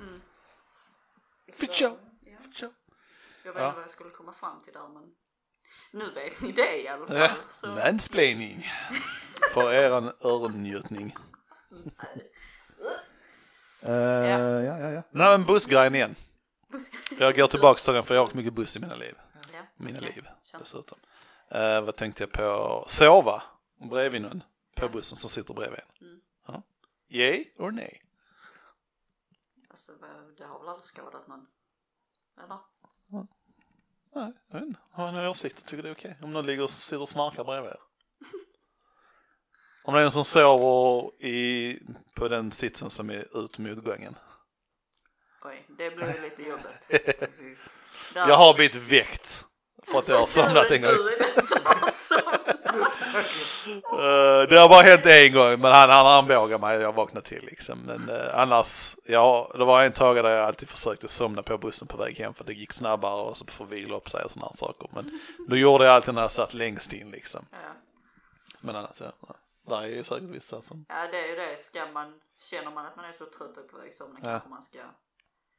Så,
show.
ja.
Show.
Jag vet
Ja.
inte vad jag skulle komma fram till där men nu vet ni det i alla fall.
Ja.
Så,
Mansplaining. För eran öronnjutning. Uh, ja. ja, ja, Nej men bussgrejen igen. Jag går tillbaka till den för jag har åkt mycket buss i mina liv.
ja.
Mina
okej.
liv dessutom. Eh, vad tänkte jag på? Sova bredvid någon på bussen som sitter bredvid en.
Mm.
Ja. Yay or nej?
Alltså det har väl aldrig skadat någon? Eller?
Nej, jag vet inte. Har åsikter? Tycker det är okej. Om någon ligger och sitter och snarkar bredvid er. Om det är någon som sover i, på den sitsen som är ut mot gången.
Oj, det blir lite jobbigt.
Jag har blivit väckt för att jag har somnat en gång. Eh, det har bara hänt en gång, men han, han armbågade mig och jag vaknade till liksom. Men uh, annars, ja, det var en tag där jag alltid försökte somna på bussen på väg hem för det gick snabbare och så får vila upp sig och sådana saker. Men då gjorde jag alltid när jag satt längst in liksom.
Ja.
Men annars, ja, ja. där är ju säkert vissa som,
ja, det är ju det. Ska man, känner man att man är så trött och på väg somna
Ja.
kanske man ska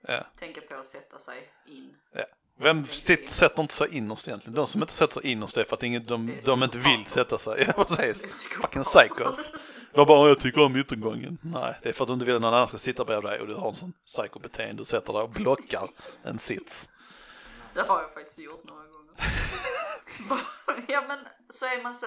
ja.
tänka på att sätta sig in.
ja. Vem sitter, sätter inte sig innerst egentligen? De som inte sätter sig innerst är för att ingen, de, de inte vill sätta sig. Ja, precis. Fucking psychos. De bara, jag tycker om yttergången. Nej, det är för att du inte vill att någon annan ska sitta bredvid dig och du har en sån psykobeteende. Du sätter dig och blockar en sits.
Det har jag faktiskt gjort några gånger. Ja men så är man så,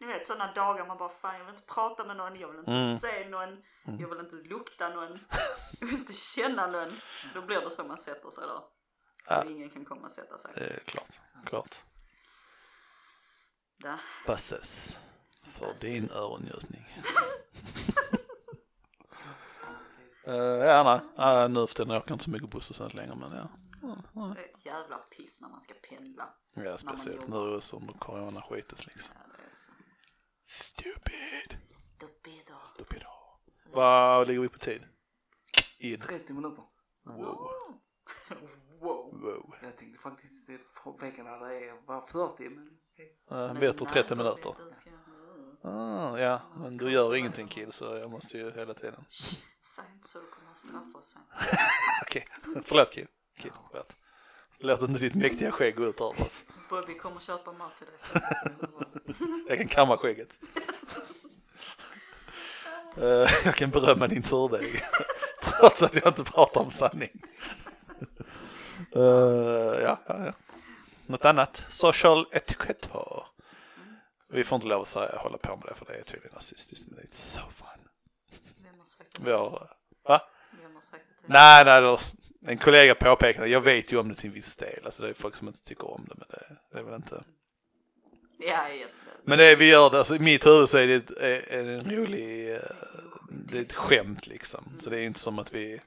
ni vet sådana dagar man bara fan jag vill inte prata med någon, jag vill inte
Mm.
se någon, jag vill inte lukta någon, jag vill inte känna någon. Då blir det så man sätter sig där. Så
Ja.
ingen kan komma och sätta sig.
Det är klart, klart. Passes för din öronnjutning. uh, ja, nej. Uh, nu för tiden åker jag inte så mycket buss och sånt längre, men ja.
Det är ett jävla piss när man ska pendla.
Ja, speciellt nu som corona-skitet liksom.
Ja.
Stupid.
Stupido.
Stupid. Vad ligger vi på tid? Id.
30 minuter.
Wow.
Wow.
Wow.
Jag tänkte faktiskt när det är bara 40 men
Uh,
Men
bättre
nej,
30
vad
minuter.
ska-.
Ah, ja, men du gör ingenting kill så jag måste ju hela tiden.
Shh, Säg inte så du kommer att straffa oss sen.
Okej, förlåt kill. Kill, förlåt. Låt inte ditt mäktiga skägg gå ut över oss.
Bobby kommer köpa mat till dig sen.
Jag kan kamma skägget. Eh, jag kan berömma din surdeg. Trots att jag inte pratar om sanning. Eh, ja, ja, ja. Något annat? Social etiquette. Vi får inte lov att säga, hålla på med det för det är tydligen nazistiskt. Men det är so fun.
Vem har sagt det?
Va?
Vem har sagt det till dig?
Nej, nej, en kollega påpekade, jag vet ju om det till en viss del. Alltså det är folk som inte tycker om det, men det, det är väl inte.
Ja, jag
Men det vi gör det, alltså i mitt huvud så är det ett, är det en rolig, eh, det är ett skämt liksom. Så det är inte som att vi,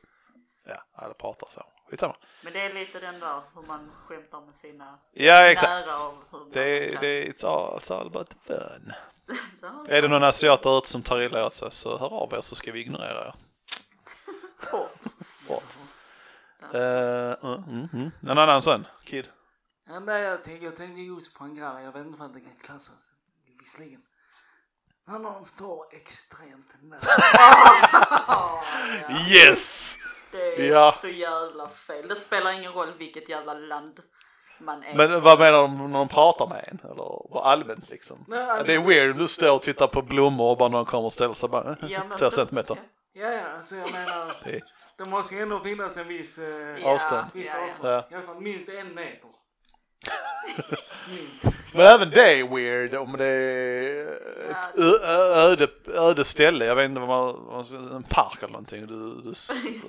ja, alla pratar så. Skitsamma.
Men det är lite den där hur man skämtar med sina
Ja, exakt.
nära och hur man
Det,
kan-
det, it's, all, it's all about fun.
Så,
Är det någon asiat där ute som tar illa åt sig så hör av er så ska vi ignorera er.
Kort.
Bort. Uh, mm, mm. En annan sån, kid.
Ja, nej, jag, tänkte, jag tänkte just på en grej, jag vet inte vad det kan klassas visserligen. När någon står extremt nära.
Ja, ja.
Yes!
Det är
Ja.
så jävla fel. Det spelar ingen roll vilket jävla land man är.
Men vad menar de när de pratar med en? Eller allmänt liksom?
Nej,
Ja, Det är weird, du står och tittar på blommor och bara någon kommer och ställer sig bara
Ja, men-
två centimeter.
Ja, ja, alltså jag menar,
Det
måste ju ändå finnas en viss, eh,
Ja,
Avstånd.
viss
ja, ja.
avstånd.
Ja.
I alla fall minst en meter. minst.
Men även det är weird om det är ett öde, öde ställe. Jag vet inte vad man, en park eller någonting. Du, du,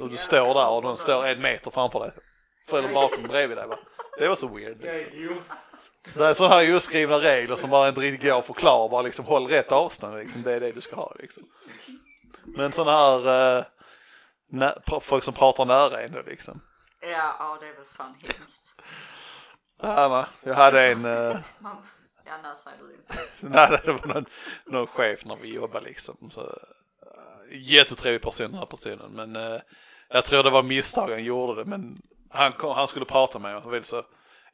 och du står där och
kommer
de står en meter framför dig. Eller bakom bredvid dig va. Det var så weird. Liksom. Det är sådana här oskrivna regler som bara inte riktigt går att förklara. Bara liksom håll rätt avstånd liksom. Det är det du ska ha liksom. Men sådana här eh, nä- folk som pratar nära en då liksom.
Ja, ja, det är väl fan hemskt.
Ja. Jag hade en, eh,
ja, när säger du det?
nej, det var någon, någon chef när vi jobbade liksom. Så, uh, jättetrevlig person den här personen. Men eh, jag tror det var misstag han gjorde det. Men han, kom, han skulle prata med mig. Han var väldigt så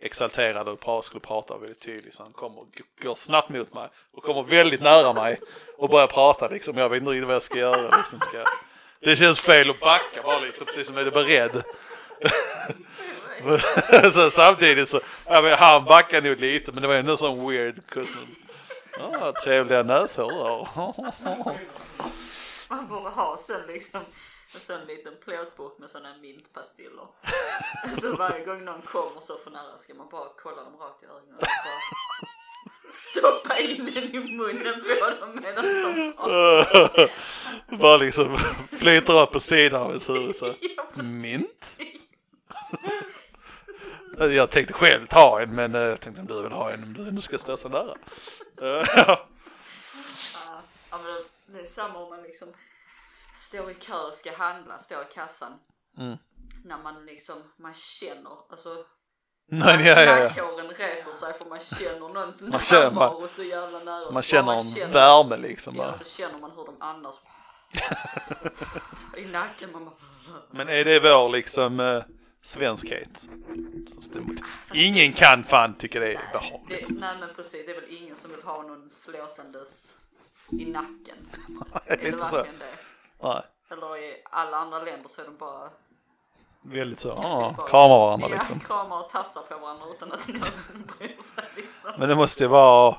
exalterad och pra, skulle prata väldigt tydligt. Så han kommer och går snabbt mot mig och kommer väldigt nära mig och börjar prata liksom. Jag vet inte riktigt vad jag ska göra. Liksom. Ska, det känns fel att backa bara liksom, precis som jag är beredd. så samtidigt så, ja, men han backade nog lite men det var ändå sån weird kostnad. Ja, trevliga näshår.
Man borde ha sen liksom en sån liten plåtburk med såna mintpastiller. så varje gång någon kommer så för nära ska man bara kolla dem rakt i ögonen och bara stoppa in den i munnen på dem medan de pratar.
Bara liksom flyter upp på sidan av ens huvud så. Mint? Jag tänkte själv ta en men eh, jag tänkte om du vill ha en om du ändå ska stå så nära. Ja.
Men det- är samma om man liksom står i kö och ska handla, står i kassan.
Mm.
När man liksom, man känner, alltså
Men ja, ja,
nackhåren reser sig för man känner någons
Man känner-
närvaro så jävla nära.
Man känner en värme liksom.
Ja, så känner man hur de andas. I nacken, man bara...
Men är det vår liksom eh, svenskhet? Ingen kan fan tycka det är
Det,
behagligt.
nej men precis, det är väl ingen som vill ha någon flåsandes i nacken.
Det är
det
inte så.
verkligen det?
Nej,
Eller i alla andra länder så är de bara
väldigt så.
Kan
Ah,
typ bara-
kramar varandra
ja,
liksom.
kramar och tafsar på varandra utan att någon bryr sig liksom.
Men det måste ju vara,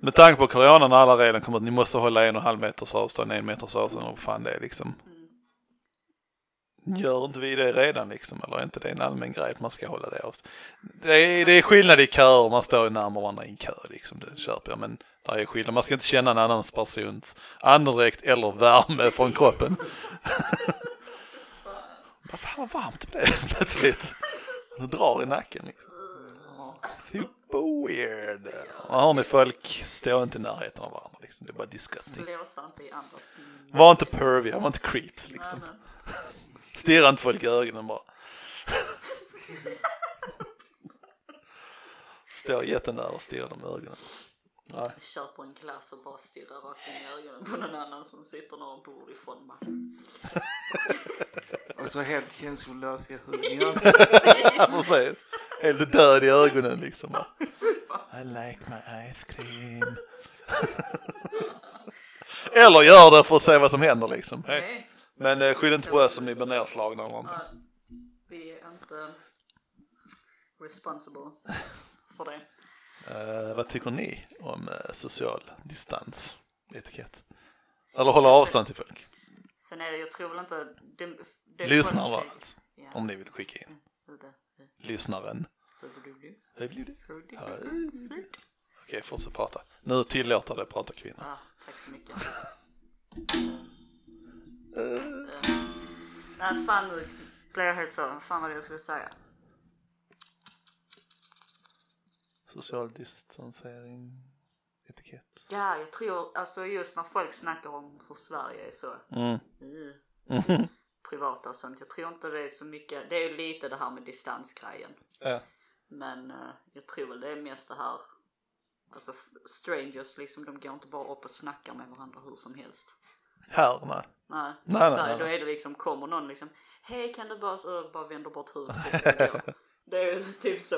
med tanke på corona när alla redan kommer att ni måste hålla en och en halv meters avstånd, en meters avstånd och vad fan det är liksom. Gör inte vi det redan liksom? Eller är inte det en allmän grej att man ska hålla det avstånd? Det är, det är skillnad i köer, man står ju närmare varandra i en kö liksom, det köper jag. Men där är skillnad, man ska inte känna en annan persons andedräkt eller värme från kroppen. Vad fan vad varmt det blev plötsligt. Det drar i nacken liksom. Super weird. Vad har ni folk? Stå inte i närheten av varandra liksom. Det är bara disgusting.
Blåsa inte i andras...
Var inte pervy, var inte creeps liksom. Stirra inte folk i ögonen bara. Står jätten där och stirrar dem i ögonen. Nej.
Köper en glass och bara stirrar rakt in i ögonen på någon annan som sitter några bord ifrån mig.
Och så helt känslolös i huden.
Precis. Helt död i ögonen liksom. I like my ice cream. Eller gör det för att se vad som händer liksom.
Nej,
Men eh, skyll inte på oss om ni blir nerslagna eller någonting.
nej, vi är inte responsible för det.
Eh, vad tycker ni om eh, social distans etikett? Eller hålla avstånd till folk?
Sen är det, jag tror väl inte... Det, det
Lyssnare
folk-
alltså,
Ja.
om ni vill skicka in. Lyssnaren. Okej, fortsätt prata. Nu tillåter det prata kvinna.
Ja, tack så mycket. Nej, fan nu blev jag helt så. Fan vad det jag skulle säga.
Social distansering, etikett.
Ja, jag tror alltså just när folk snackar om hur Sverige är så
Mm.
eh, privata och sånt. Jag tror inte det är så mycket. Det är lite det här med distansgrejen.
Ja.
Men eh, jag tror väl det är mest det här. Alltså strangers liksom, de går inte bara upp och snackar med varandra hur som helst.
Här, nej.
Nej,
Nej,
så
nej, nej,
då är det liksom, kommer någon liksom, hej kan du bara, så bara vänder bort huvudet och. Det är ju typ så.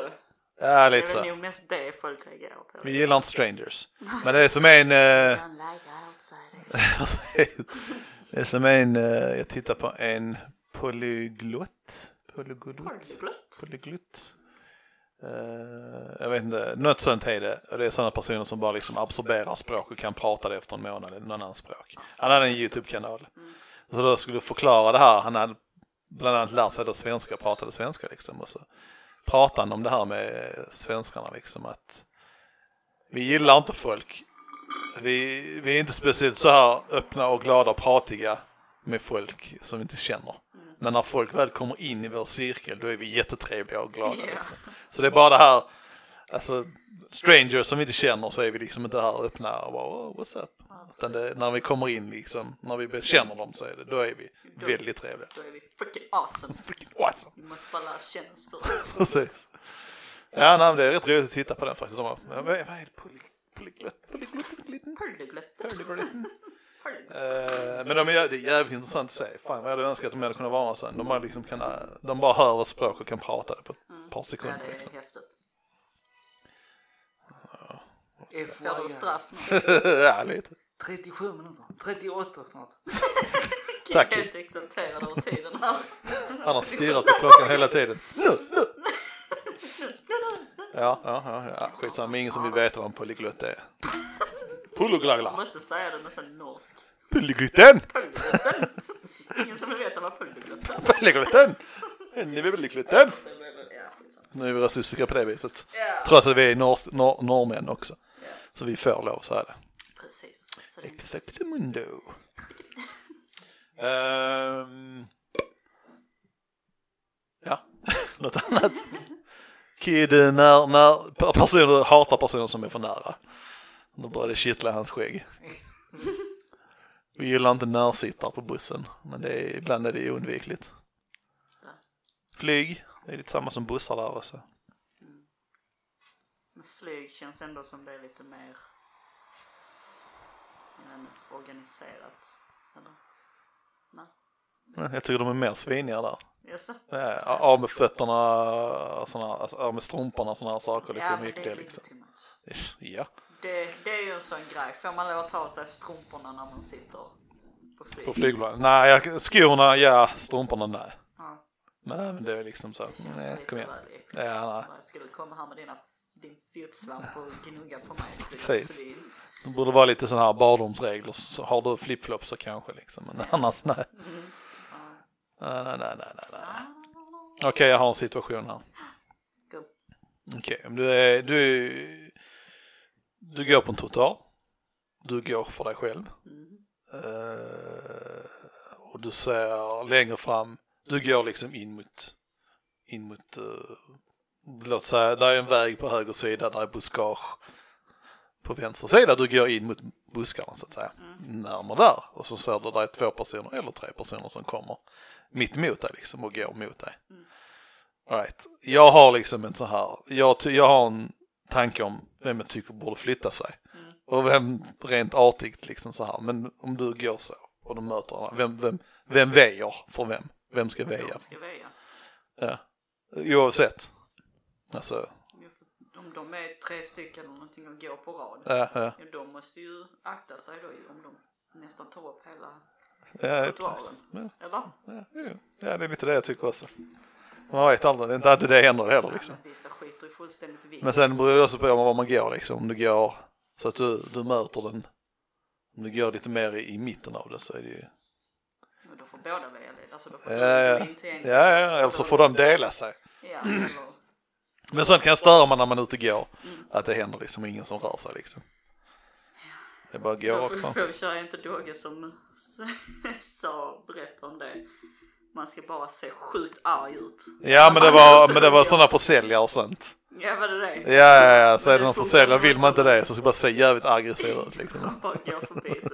Ja,
Det
lite
är
så.
väl nog mest det folk reagerar på.
Vi gillar inte strangers. Men det är som en... Eh,
like
det är som en... Eh, jag tittar på en polyglott. Polyglott.
Polyglott?
Polyglott. Eh, jag vet inte, något sånt är det. Och det är sådana personer som bara liksom absorberar språk och kan prata det efter en månad eller någon annan språk. Han hade en YouTube-kanal. Så då skulle förklara det här. Han hade bland annat lärt sig då svenska och pratade svenska liksom. Och så pratade han om det här med svenskarna liksom att vi gillar inte folk. Vi, vi är inte speciellt så här öppna och glada och pratiga med folk som vi inte känner. Men när folk väl kommer in i vår cirkel då är vi jättetrevliga och glada.
Ja.
Liksom. Så det är bara det här, alltså strangers som vi inte känner så är vi liksom inte här öppna och bara oh, what's up. Utan det, när vi kommer in liksom, när vi känner dem så är det, då är vi väldigt trevliga.
Då är vi freaking awesome.
Freaking awesome.
Vi måste bara lära känna oss först.
Precis. Ja, nej, det är rätt roligt att titta på den faktiskt. Vad är, det? Poly, polyglott? Polyglott? Polyglott? Eh, men de är, det är jävligt intressant att se. Fan vad jag hade önskat att de hade kunnat vara sen. De bara, liksom kan, de bara hör ett språk och kan prata det på ett par
Ja,
sekunder.
det är
Liksom.
häftigt. Får du straff
ja, lite.
37 minuter. 38 snart.
Tack.
Helt exalterad över tiden här.
Han har stirrat på klockan hela tiden. Nu, nu. Ja, ja, ja, ja. skitsamma. Ingen som vill veta vad en polyglott är.
Jag måste säga det sån norsk.
Polyglotten!
Polyglotten. Ingen som vill veta vad polyglotten är.
Polyglotten! Ni vill?
Ja, skitsamma.
Nu är vi rasistiska på det viset.
Ja.
Trots att vi är norr, norr, norrmän också. Så vi får lov att säga det.
Precis. Så det
Exactamundo. um, ja, något annat. Kid, när, när personer hatar personer som är för nära. Då börjar det kittla hans skägg. Vi gillar inte närsittare på bussen, men det är, ibland är det oundvikligt. Flyg, det är lite samma som bussar där också.
Men flyg känns ändå som det är lite mer inte, organiserat. Eller? Nej.
Jag tycker de är mer sviniga där. Ja, av med fötterna, såna, alltså, av med strumporna och sådana här saker. Det
Ja, men det är
liksom.
lite too much.
Ja,
Det, det är ju en sån grej. Får man lov att ta av sig strumporna när man sitter på flyg?
på flygplan. Nej, jag, skorna, ja, strumporna, nej.
Ja,
Men även det är liksom så.
det
Nej, kom igen. Ja, nej.
Bara, Ska du komma här med dina, din fotsvamp och gnugga på mig?
Precis. Det borde vara lite sådana här badrumsregler. Så har du flipflops så kanske liksom. Men annars nej. Nej, nej, nej, nej, nej. nej. Okej, jag har en situation här. Okej, om du är, du är, du går på en trottoar. Du går för dig själv. Eh, och du ser längre fram, du går liksom in mot, in mot, uh, låt säga, där är en väg på höger sida, där är buskage på vänster sida. Du går in mot buskarna så att säga, närmare där. Och så ser du där är två personer eller tre personer som kommer mitt emot dig liksom och går mot dig. All right. Jag har liksom en sån här, jag, jag har en tanke om vem jag tycker borde flytta sig.
Mm.
Och vem rent artigt liksom så här. Men om du går så och de möter varandra, vem, vem, vem väjer för vem? Vem ska väja?
De ska väja.
Ja. Oavsett. Alltså,
Om de är tre stycken eller någonting och går på rad.
ja, ja.
De måste ju akta sig då om de nästan tar upp hela
Ja,
trottoaren.
Ja,
Eller?
ja, ja, det är lite det jag tycker också. Man vet aldrig, det är inte alltid det händer heller liksom.
Men.
Men sen beror det också på var man går liksom. Om du går så att du, du möter den. Om du går lite mer i, i mitten av det så är det ju.
Och då får båda lite. Alltså då får
Ja, ja, ja, ja, eller så får de dela sig.
Ja.
Men sånt kan störa man när man är ute och går. Att det händer liksom ingen som rör sig liksom. Det är bara att gå
Då
rakt fram.
får vi köra inte Dogge som sa, berätta om det. Man ska bara se sjukt arg ut.
Ja men det var, men det var sådana försäljare och sånt.
Ja, var det det?
Ja, ja, ja, så är det någon försäljare, vill man inte det så ska bara se jävligt aggressiv ut liksom.
Man bara går förbi så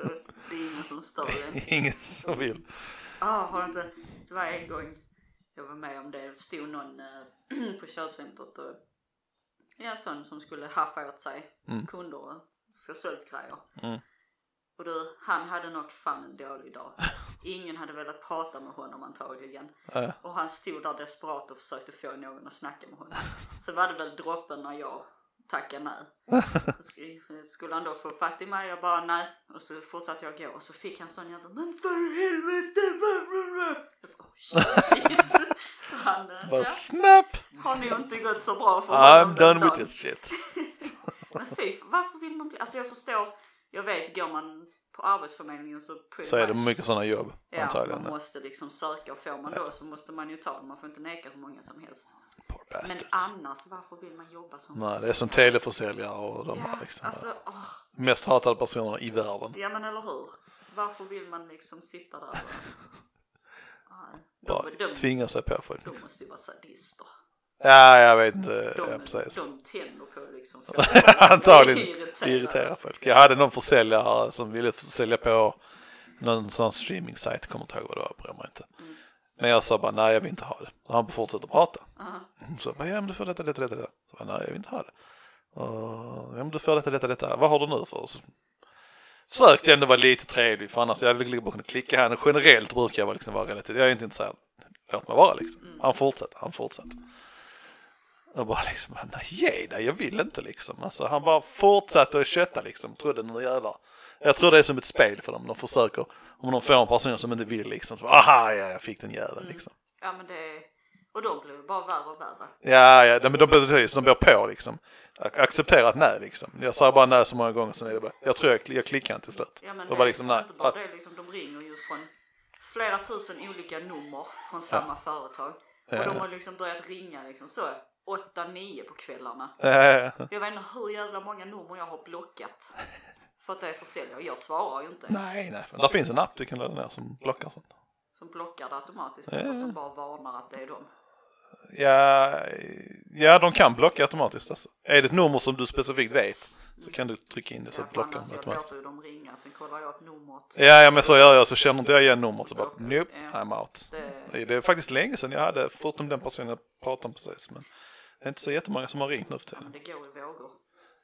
det är ingen som stör en.
Ingen som vill.
Ah, har inte... Det var en gång jag var med om det. Det stod någon eh, på köpcentret och... Ja, sån som skulle haffa åt sig kunder och få sålt grejer.
Mm.
Och du, han hade nog fan en dålig dag. Ingen hade velat prata med honom antagligen.
Ja.
Och han stod där desperat och försökte få någon att snacka med honom. Så var det väl droppen när jag tackade nej. Sk- Skulle han då få fatt i mig? Jag bara nej. Och så fortsatte jag gå och så fick han sån jävla Men för helvete! Jag bara, oh, shit. Han, eh,
Bara
ja,
snap!
har nog inte gått så bra för
I'm
honom den
done with this shit.
Men fy, varför vill man bli... Alltså jag förstår. Jag vet, går man på arbetsförmedlingen så...
Så är det mycket sådana jobb
Ja,
antagligen.
man måste liksom söka och får man då så måste man ju ta det. Man får inte neka hur många som helst.
Poor
Men annars, varför vill man jobba som
Nej, det är som teleförsäljare och de
Ja,
här liksom.
alltså, åh,
Mest hatade personerna i världen.
ja men eller hur? Varför vill man liksom sitta där och... Nej,
Bara
de, de,
tvinga sig på folk.
de måste ju vara sadister.
Ja, jag vet inte.
De,
Ja, precis.
de tänder på liksom.
Antagligen
Irriterade.
irritera folk. Jag hade någon försäljare som ville sälja på någon sån streaming-sajt, kommer inte ihåg vad det var, bryr mig inte. Men jag sa bara nej jag vill inte ha det. Och han fortsatte prata.
Aha.
Så jag bara, ja men du får detta, detta, detta. Så jag bara, nej jag vill inte ha det. Och, ja men du får detta, detta, detta. Vad har du nu för? Så försökte ändå vara lite trevlig för annars jag liksom bara kunnat klicka här. Generellt brukar jag vara, liksom vara relativt, jag är inte intresserad. Låt mig vara liksom. Han fortsätter, han fortsätter. Och bara liksom, nej ge dig, jag vill inte liksom. Alltså han bara fortsatte att kötta liksom, trodde nu jävlar. Jag tror det är som ett spel för dem, de försöker, om de får en person som inte vill liksom, så, aha ja, jag fick den jäveln liksom.
Ja men det... Och de blir bara värre och värre.
Ja, ja, de, de, precis, de blir på liksom. Ac- Acceptera ett nej liksom. Jag sa bara nej så många gånger, sen är det bara, jag tror jag, jag klickar till slut.
Ja men
det var liksom nej,
inte bara det, liksom, de ringer ju från flera tusen olika nummer från samma företag. Och
Ja.
de har liksom börjat ringa liksom så 8-9 på kvällarna.
Ja.
Jag vet inte hur jävla många nummer jag har blockat. För att det är försäljare. Jag svarar ju inte.
Nej, nej, för där finns en app du kan ladda ner som blockar sånt.
Som blockar det automatiskt
Ja.
och som bara varnar att det är dem.
Ja, ja, de kan blocka automatiskt alltså. Är det ett nummer som du specifikt vet så kan du trycka in det så
Ja,
blockar de
jag
automatiskt.
låter ju dem ringa, sen kollar jag upp numret.
Ja, ja, men så gör jag så känner inte jag igen numret så bara nope. I'm out.
Det,
Det är faktiskt länge sedan jag hade, förutom den personen jag pratade med precis, men det är inte så jättemånga som har ringt nu för tiden.
men det går i vågor.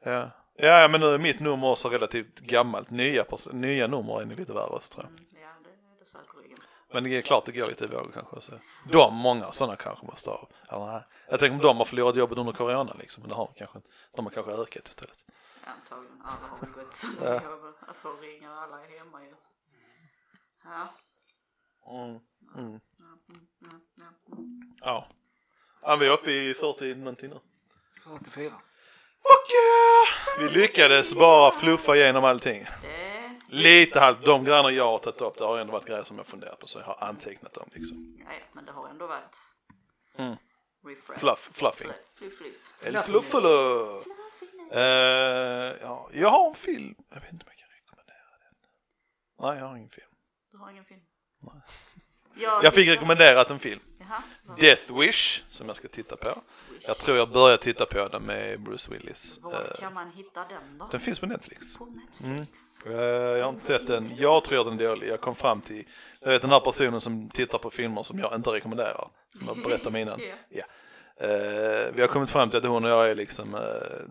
Ja. Ja, ja, men nu är mitt nummer också relativt gammalt. Nya, nya nummer är ni lite värre också tror jag.
Mm, ja, det är det säkerligen.
Men det är klart det går lite i vågor kanske. Så. De, många sådana kanske måste ha. Eller. Jag tänker om de har förlorat jobbet under corona liksom. Men det har de kanske inte. De har kanske ökat istället.
Antagligen. Alla har väl gått så mycket över att få ringa. Alla är hemma ju. Ja.
Mm. Mm.
Ja, mm, ja.
Vi är uppe i 40 någonting nu.
44.
Fuck yeah! Vi lyckades bara fluffa igenom allting. Lite halvt. De grejerna jag har tagit upp, det har ändå varit grejer som jag funderar på. Så jag har antecknat dem liksom.
ja, ja, men det har ändå varit
Mm.
refresh.
Fluff, fluffing.
Fluff, fluff.
El fluffalo! Uh, ja, jag har en film. Jag vet inte om jag kan rekommendera den. Nej, jag har ingen film.
Du har ingen film?
Nej.
Jag,
Jag fick rekommenderat en film.
Jaha,
Death Wish, som jag ska titta på. Jag tror jag börjar titta på den med Bruce Willis.
Var
Eh,
kan man hitta den då?
den finns på Netflix.
På Netflix?
Eh, jag har inte sett den. Jag tror att den är dålig. Jag kom fram till, jag vet den här personen som tittar på filmer som jag inte rekommenderar. Som jag berättade om innan.
Ja.
Ja. Eh, vi har kommit fram till att hon och jag är liksom,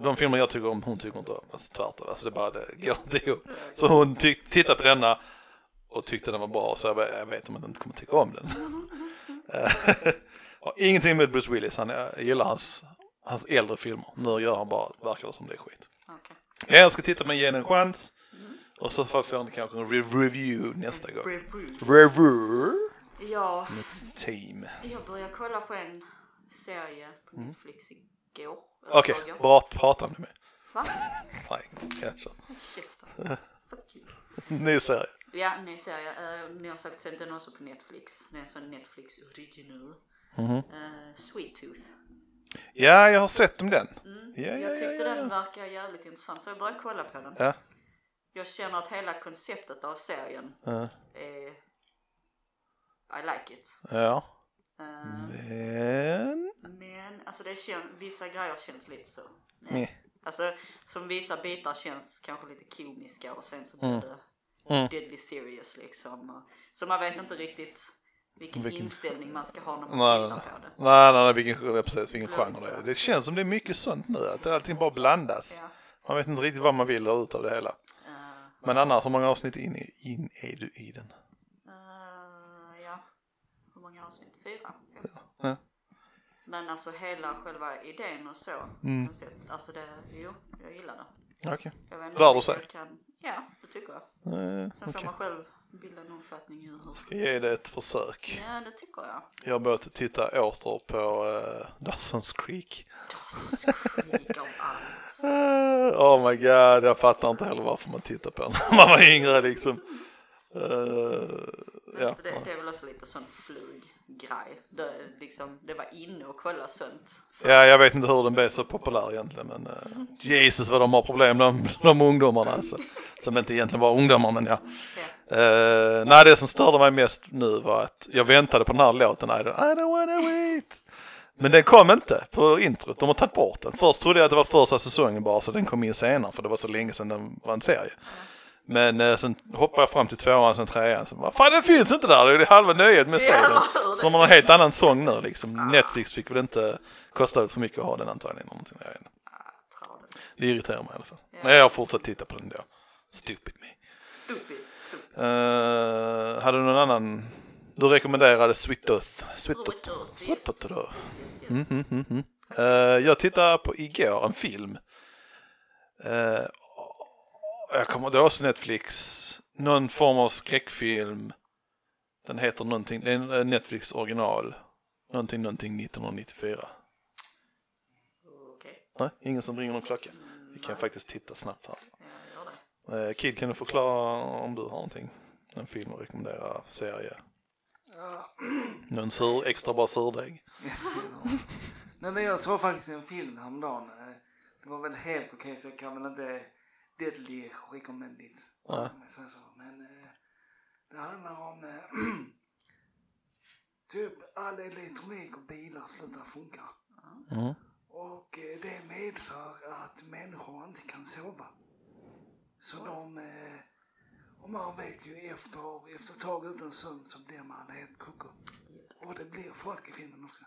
de filmer jag tycker om, hon tycker inte om. Alltså tvärtom, alltså det bara det går inte ihop. Så hon tittade på denna och tyckte den var bra, så jag, bara, jag vet om jag inte kommer tycka om den. Ingenting med Bruce Willis, han, jag gillar hans, hans äldre filmer. Nu gör han bara, verkar det som det är skit.
Okej.
Jag ska titta den, ge den en chans. Och så får jag kanske en re- review nästa gång.
Review. Ja,
Next team.
jag började kolla på en serie på
Mm.
Netflix igår. eller
Okej,
förrgår.
bra prata om det med.
Va?
Nej, inte
you.
Ny serie.
Ja, ny serie. Uh, ni har sagt sett den också på Netflix. Det är en sån Netflix original.
Mhm.
Eh, Sweet Tooth.
Ja, jag har sett om den. Ja, ja,
Mm. Jag
ja,
tyckte
ja,
den verkar jävligt intressant så jag började kolla på den.
Ja.
Jag känner att hela konceptet av serien är... I like it.
ja.
Eh,
Men...
Men alltså det känns, vissa grejer känns lite så. Nej. Alltså som vissa bitar känns kanske lite komiska och sen så blir det
Mm.
deadly serious liksom. Och- Så man vet inte riktigt vilken,
Vilken-
inställning man ska ha när man
Nej,
tittar på det.
nej, nej, nej vilken, ja, precis, vilken genre det är. Det känns som det är mycket sånt nu, att allting bara blandas.
Ja.
Man vet inte riktigt vad man vill ha ut av det hela.
Eh,
Men annars, hur många avsnitt in, i- in är du i den?
eh, ja, hur många avsnitt? Fyra?
Ja.
Men alltså hela själva idén och så.
Mm.
Koncept, alltså det, jo, jag gillar det.
Okej.
Inte
Värd
om
att se.
ja, det tycker jag.
Eh,
Sen får
Okej.
man själv bilda en uppfattning i hur.
Ska ge det ett försök.
Ja, det tycker jag.
Jag har börjat titta åter på uh, Dawson's Creek.
Skrik av allt.
Eh, oh my god, jag fattar inte heller varför man tittar på den när man var yngre liksom. Eh, ja.
Det, det är väl också lite sån fluggrej. Det, liksom, det var inne och kolla sånt.
ja, jag vet inte hur den blev så populär egentligen men uh, Jesus vad de har problem de, de ungdomarna alltså. Som inte egentligen var ungdomar men
ja.
Uh, nej, det som störde mig mest nu var att jag väntade på den här låten I don't, I don't wanna wait. Men den kom inte på introt, de har tagit bort den. Först trodde jag att det var första säsongen bara så den kom in senare för det var så länge sedan den var en serie. Men eh, sen hoppade jag fram till tvåan, sen trean. Så bara, Fan den finns inte där, det är halva nöjet med
eller hur?
Så de har en helt annan sång nu liksom. Netflix fick väl inte kosta för mycket att ha den antagligen. någonting.
Tradigt.
Det irriterar mig i alla fall. Men jag har fortsatt titta på den då. Stupid me.
Stupid.
Uh, hade du någon annan? Du rekommenderade Sweet Tooth. Sweet
yes.
Mm, mm, mm, mm. Eh, jag tittade på igår en film. Uh, jag kommer, det var också Netflix. Någon form av skräckfilm. Den heter någonting, det är en Netflix original. Någonting, någonting 1994.
Okej,
Nej, ingen som ringer någon klocka. Vi kan faktiskt titta snabbt här. Eh, Kid, kan du förklara om du har någonting? En film att rekommendera, serie?
Ja.
Någon sur, extra bra surdeg?
Nej men jag såg faktiskt en film häromdagen. Eh, Det var väl helt okej så jag kan väl inte deadly recommend it.
Nej.
Om jag säger så. Men eh, det handlar om eh, typ all elektronik och bilar slutar funka.
Mm.
Och eh, det medför att människor inte kan sova. Så de, eh, och man vet ju efter, efter ett tag utan sömn så blir man helt koko. Och det blir folk i filmen också.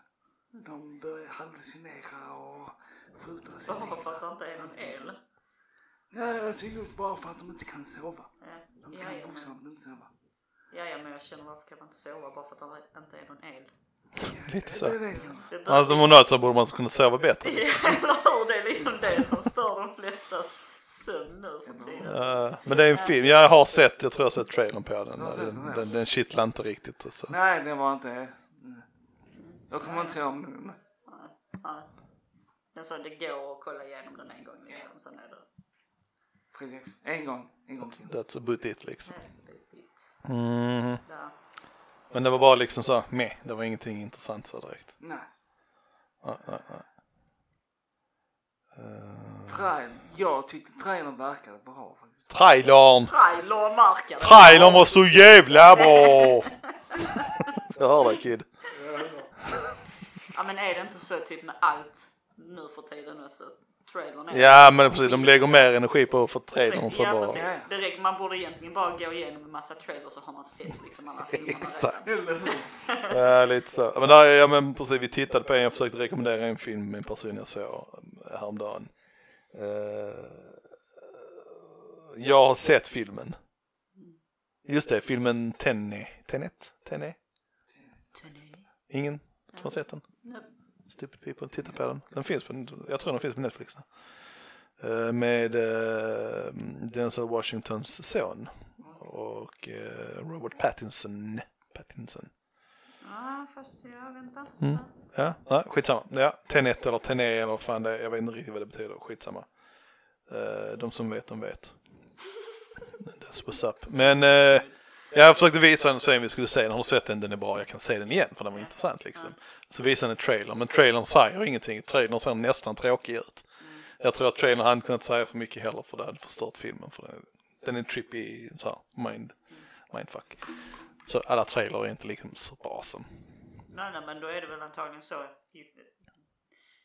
De börjar hallucinera och skjuta sig.
Bara för att det inte någon el.
Ja, alltså just bara för att de inte kan sova.
Ja,
De
ja,
kan
ja,
bokstavligt
men,
inte sova.
ja, ja, men jag känner varför kan man inte sova bara för att det inte är någon el?
Lite
Det
så.
vet jag.
Det
Alltså, om något så borde man kunna sova bättre.
Ja, eller hur? Det är liksom det som stör de flestas sömn nu för tiden.
Men det är en film, jag har sett, jag tror jag har sett trailern på den.
den,
Den,
ja.
den, den kittlar inte riktigt. Alltså.
Nej, det var inte... Jag kommer inte se om den.
Ja. Men så det går att kolla igenom den en gång liksom. Sen är det...
Precis. En gång. En gång till.
That's about it liksom.
det är lite-
Mm.
Ja.
Men det var bara liksom så, meh, det var ingenting intressant så direkt.
Nej.
Ja, ja, ja. Eh,
Trail. Jag tyckte trailern verkade bra faktiskt.
trailern!
Trailern.
Trailern var så jävla bra! jag hör dig Kid.
Ja men är det inte så typ med allt nu för tiden också? Trailern är.
Ja men precis, de lägger mer energi på för trailern så
ja,
bara...
precis. Det räcker, man borde egentligen bara gå igenom en massa trailers så har man sett liksom alla filmerna
Exakt. Ja, lite så. Men, där, ja, men precis, vi tittade på en, jag försökte rekommendera en film med en person jag såg eh, häromdagen. Uh, jag har sett filmen. Just det, filmen Tenet. Tenet? Tenet? Ingen som har sett den? Stupid people, titta på den. Den finns på, jag tror den finns på Netflix. Uh, med uh, Denzel Washingtons son och uh, Robert Pattinson. Pattinson.
Ja, fast jag väntar.
Mm. Ja, nej, skitsamma. Ja, Tenet eller Tenet eller fan det är. Jag vet inte riktigt vad det betyder. Skitsamma. Uh, de som vet, de vet. That's what's up. Men jag försökte visa den sen vi skulle se den. Har du sett den? Den är bra. Jag kan se den igen för den var intressant liksom. Så visade den en trailer. Men trailern säger ingenting. Trailern ser nästan tråkig ut. Jag tror att trailern hade kunnat säga för mycket heller för det hade förstört filmen. För den, den är trippy, så här, mind, mindfuck. Så alla trailrar är inte liksom så bra som
Nej, nej, men då är det väl antagligen så. Ju,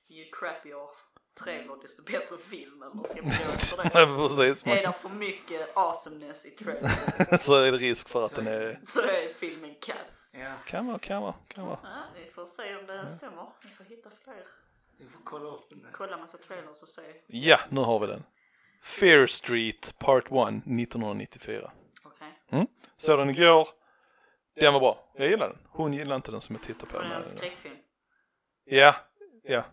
ju crappier trailer desto bättre film eller ska man gå efter det?
Men precis, man,
Är det för mycket awesomeness i trailern
så är det risk för att den är...
så är filmen kass.
Ja,
Kan vara, kan vara, kan vara.
Ja, vi får se om det stämmer. Vi får hitta fler.
vi får kolla upp den. där.
Kolla massa trailers och se.
Ja, nu har vi den. Fear Street Part 1 1994.
Okej.
Mm. Såg den igår. Den var bra. Jag gillar den. Hon gillar inte den som jag tittar på.
Var det en
men-
skräckfilm?
Ja, ja.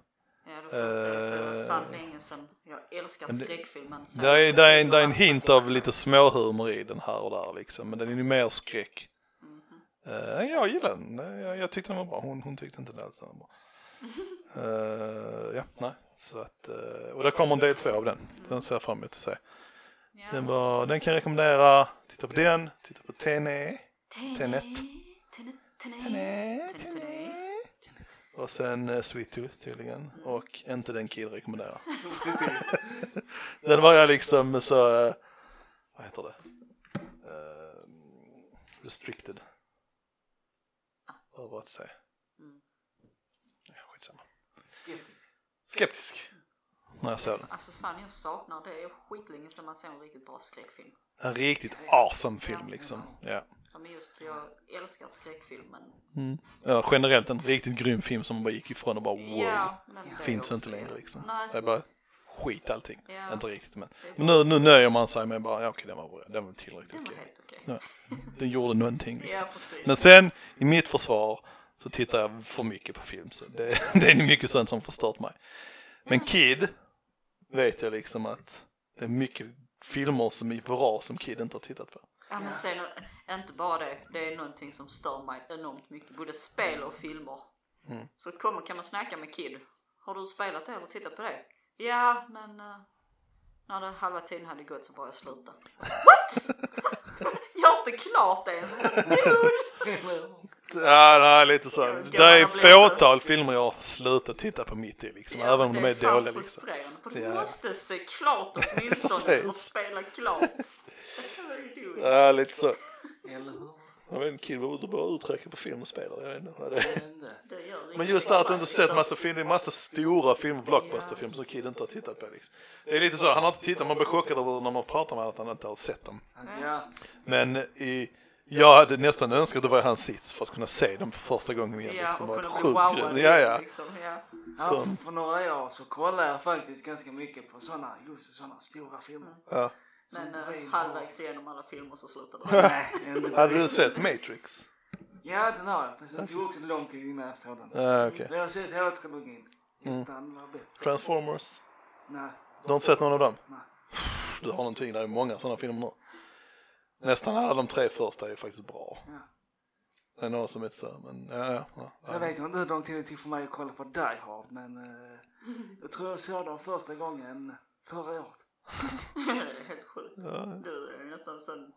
Ja, då får jag se. Det var
Eh,
fan länge sedan. Jag älskar skräckfilmen.
Det är, är, är en hint av lite småhumor i den här och där liksom. Men den är ju mer skräck. Uh, jag gillar den. Eh, jag, jag, tyckte den var bra. Hon, hon tyckte inte det alls den var bra. uh, ja, nej. Så att, uh, och det kommer en del två av den. Den ser jag fram emot att se.
Yeah.
Den, var, den kan jag rekommendera. Titta på den, titta på Tene.
Tenet. Tene.
Tene. Och sen uh, Sweet Tooth tydligen. Mm. Och inte den Kill rekommenderar. den var jag liksom så, vad heter det? restricted. Över att säga.
Mm.
Ja, skitsamma.
Skeptisk.
Skeptisk. När jag såg den.
Alltså fan jag saknar det. Är skitlänge sedan man ser en riktigt bra skräckfilm.
En riktigt awesome film liksom. Ja.
Ja men just jag älskar skräckfilmen.
ja. Generellt en riktigt grym film som man bara gick ifrån och bara wow.
Ja,
Finns inte längre liksom.
Nej.
Är bara skit allting.
Ja.
Inte riktigt men. Men nu, nu nöjer man sig med bara, ja okej den var bra. Den var tillräckligt
Den var
okej. Ja. Den gjorde någonting liksom.
Ja.
Men sen i mitt försvar så tittar jag för mycket på film så det, det är mycket sånt som förstört mig. Men Kid vet jag liksom att det är mycket filmer som är bra som Kid inte har tittat på.
Ja men sen, inte bara det. Det är någonting som stör mig enormt mycket. Både spel och filmer.
Mm.
Så kommer, kan man snacka med Kid. Har du spelat det eller tittat på det? Ja, men uh, när det halva tiden hade gått så bara jag sluta. What? jag har inte klart det än.
Ja, nej, lite så. Det är fåtal filmer jag har slutat titta på mitt i liksom.
Ja,
även om de är
det fan
dåliga liksom.
frustrerande, för Du
Ja.
måste se klart åtminstone och spela klart.
Ja, lite så.
Eller hur?
Jag vet inte, Kid var ute bara uttrycker på film och spelar. Jag vet inte vad det är. Men just det att du inte sett massa filmer, det är massa stora filmer, blockbusterfilmer som Kid inte har tittat på liksom. Det är lite så, han har inte tittat, man blir chockad över när man pratar med honom att han inte har sett dem. Men i, jag hade nästan önskat att det var hans sits för att kunna se dem för första gången igen.
Ja,
liksom.
och kunna bli wowad.
Ja, ja.
Liksom, ja.
ja
Så.
för, för några år så kollade jag faktiskt ganska mycket på sådana, just sådana stora filmer.
ja.
Men uh, halvvägs igenom alla filmer så slutade det.
Inte
Hade du sett Matrix?
Ja, den har jag. Fast det tog också lång tid innan jag såg den.
Okej.
Men jag har sett hela trilogin.
Mm. Transformers?
Nej,
Du har inte sett någon av dem?
nej.
Du har någonting, det är många sådana filmer nu. Nästan alla de tre första är faktiskt bra.
Ja.
Det är några som är så, men ja, ja. ja.
Så jag vet inte hur lång tid det tog för mig att kolla på Die Hard, men eh, jag tror jag såg den första gången förra året.
helt sjukt. Du är nästan sån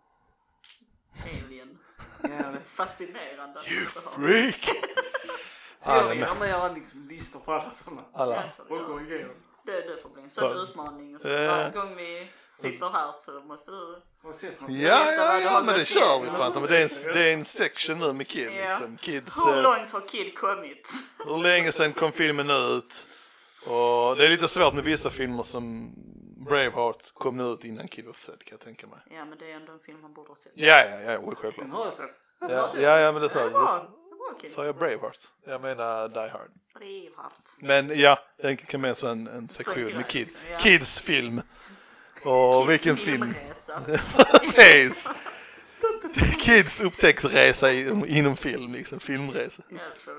alien.
Ja,
Fascinerande.
You freak!
Så
Ja,
jag vill gärna göra liksom listor på alla sådana.
Alla.
Och gå igenom.
Det, det får bli en sån
Ja.
utmaning. Så
Ja.
varje gång vi sitter här så måste du...
Ja, ja, ja,
har
men det kör vi fan. Men det är en, det är en section nu med Kid
Ja.
liksom. Kids,
Hur
eh,
långt har Kid kommit?
hur länge sedan kom filmen ut? Och det är lite svårt med vissa filmer som Braveheart kom nu ut innan Kid var född kan jag tänka mig.
Ja men det är ändå en film man borde ha sett.
Ja, ja, ja, oj, självklart.
Den har jag sett.
Ja, ja, ja men det sa jag. Sa jag Braveheart? Jag menar Die Hard.
Braveheart.
Men ja, den kan med en, en sektion med Kid. Kids film. Och vilken film? Precis! Kids upptäcktsresa inom film, liksom filmresa.
Ja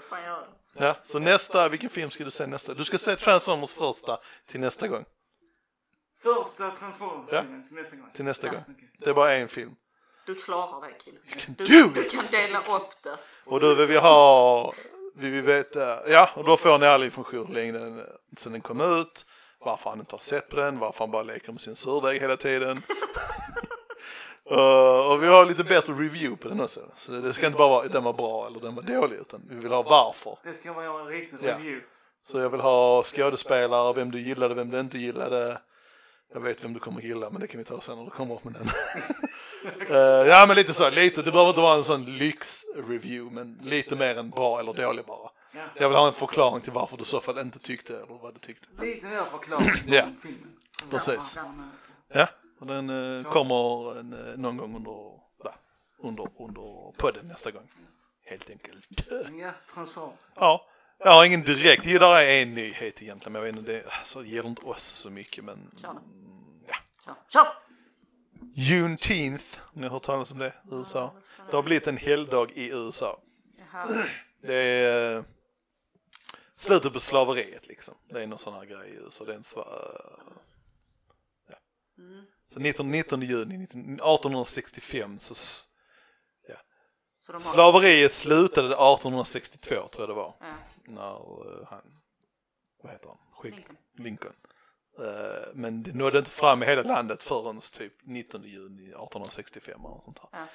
fan.
Ja, så nästa, vilken film ska du se nästa? Du ska se Transformers första till nästa gång.
Första Transformers-filmen till nästa gång.
Till nästa
Ja.
gång. Det är bara en film.
Du klarar det kid.
can
Du, du kan dela upp det.
Och då vill vi ha, vi vill veta, ja, och då får ni all information länge den, sen den kom ut, varför han inte har sett på den, varför han bara leker med sin surdeg hela tiden. Uh, och vi har lite bättre review på den också. Så det ska inte bara vara den var bra eller den var dålig, utan vi vill ha varför.
Det ska vara en riktig
Ja.
review.
Så jag vill ha skådespelare, vem du gillade, vem du inte gillade. Jag vet vem du kommer gilla, men det kan vi ta sen när du kommer upp med den. Eh, ja, men lite så, lite. Det behöver inte vara en sån lyx-review, men lite mer än bra eller dålig bara.
Ja.
Jag vill ha en förklaring till varför du i så fall inte tyckte eller vad du tyckte.
Lite mer förklaring
Ja.
om filmen.
Precis.
Ja,
Ja, och den eh, kommer en, eh, någon gång under, ja, under, under podden nästa gång. Helt enkelt.
Ja, Transformers.
Ja, jag har ingen direkt, det där är en nyhet egentligen, men jag vet inte, det alltså, gäller inte oss så mycket, men
Kör
ja.
Kör. Kör!
Juneteenth, ni har hört talas om det i USA? Det har blivit en helgdag i USA.
Jaha.
Det är eh, slutet på slaveriet liksom. Det är någon sån här grej i USA. Det är en sva... ja. Så 19, 19 juni 19, 1865 så
har...
slaveriet slutade 1862 tror jag det var.
Ja.
När eh, han, vad heter han? Skick-
Lincoln.
Lincoln. Eh, Men det nådde inte fram i hela landet förrän typ 19 juni 1865 eller sånt här.
Ja.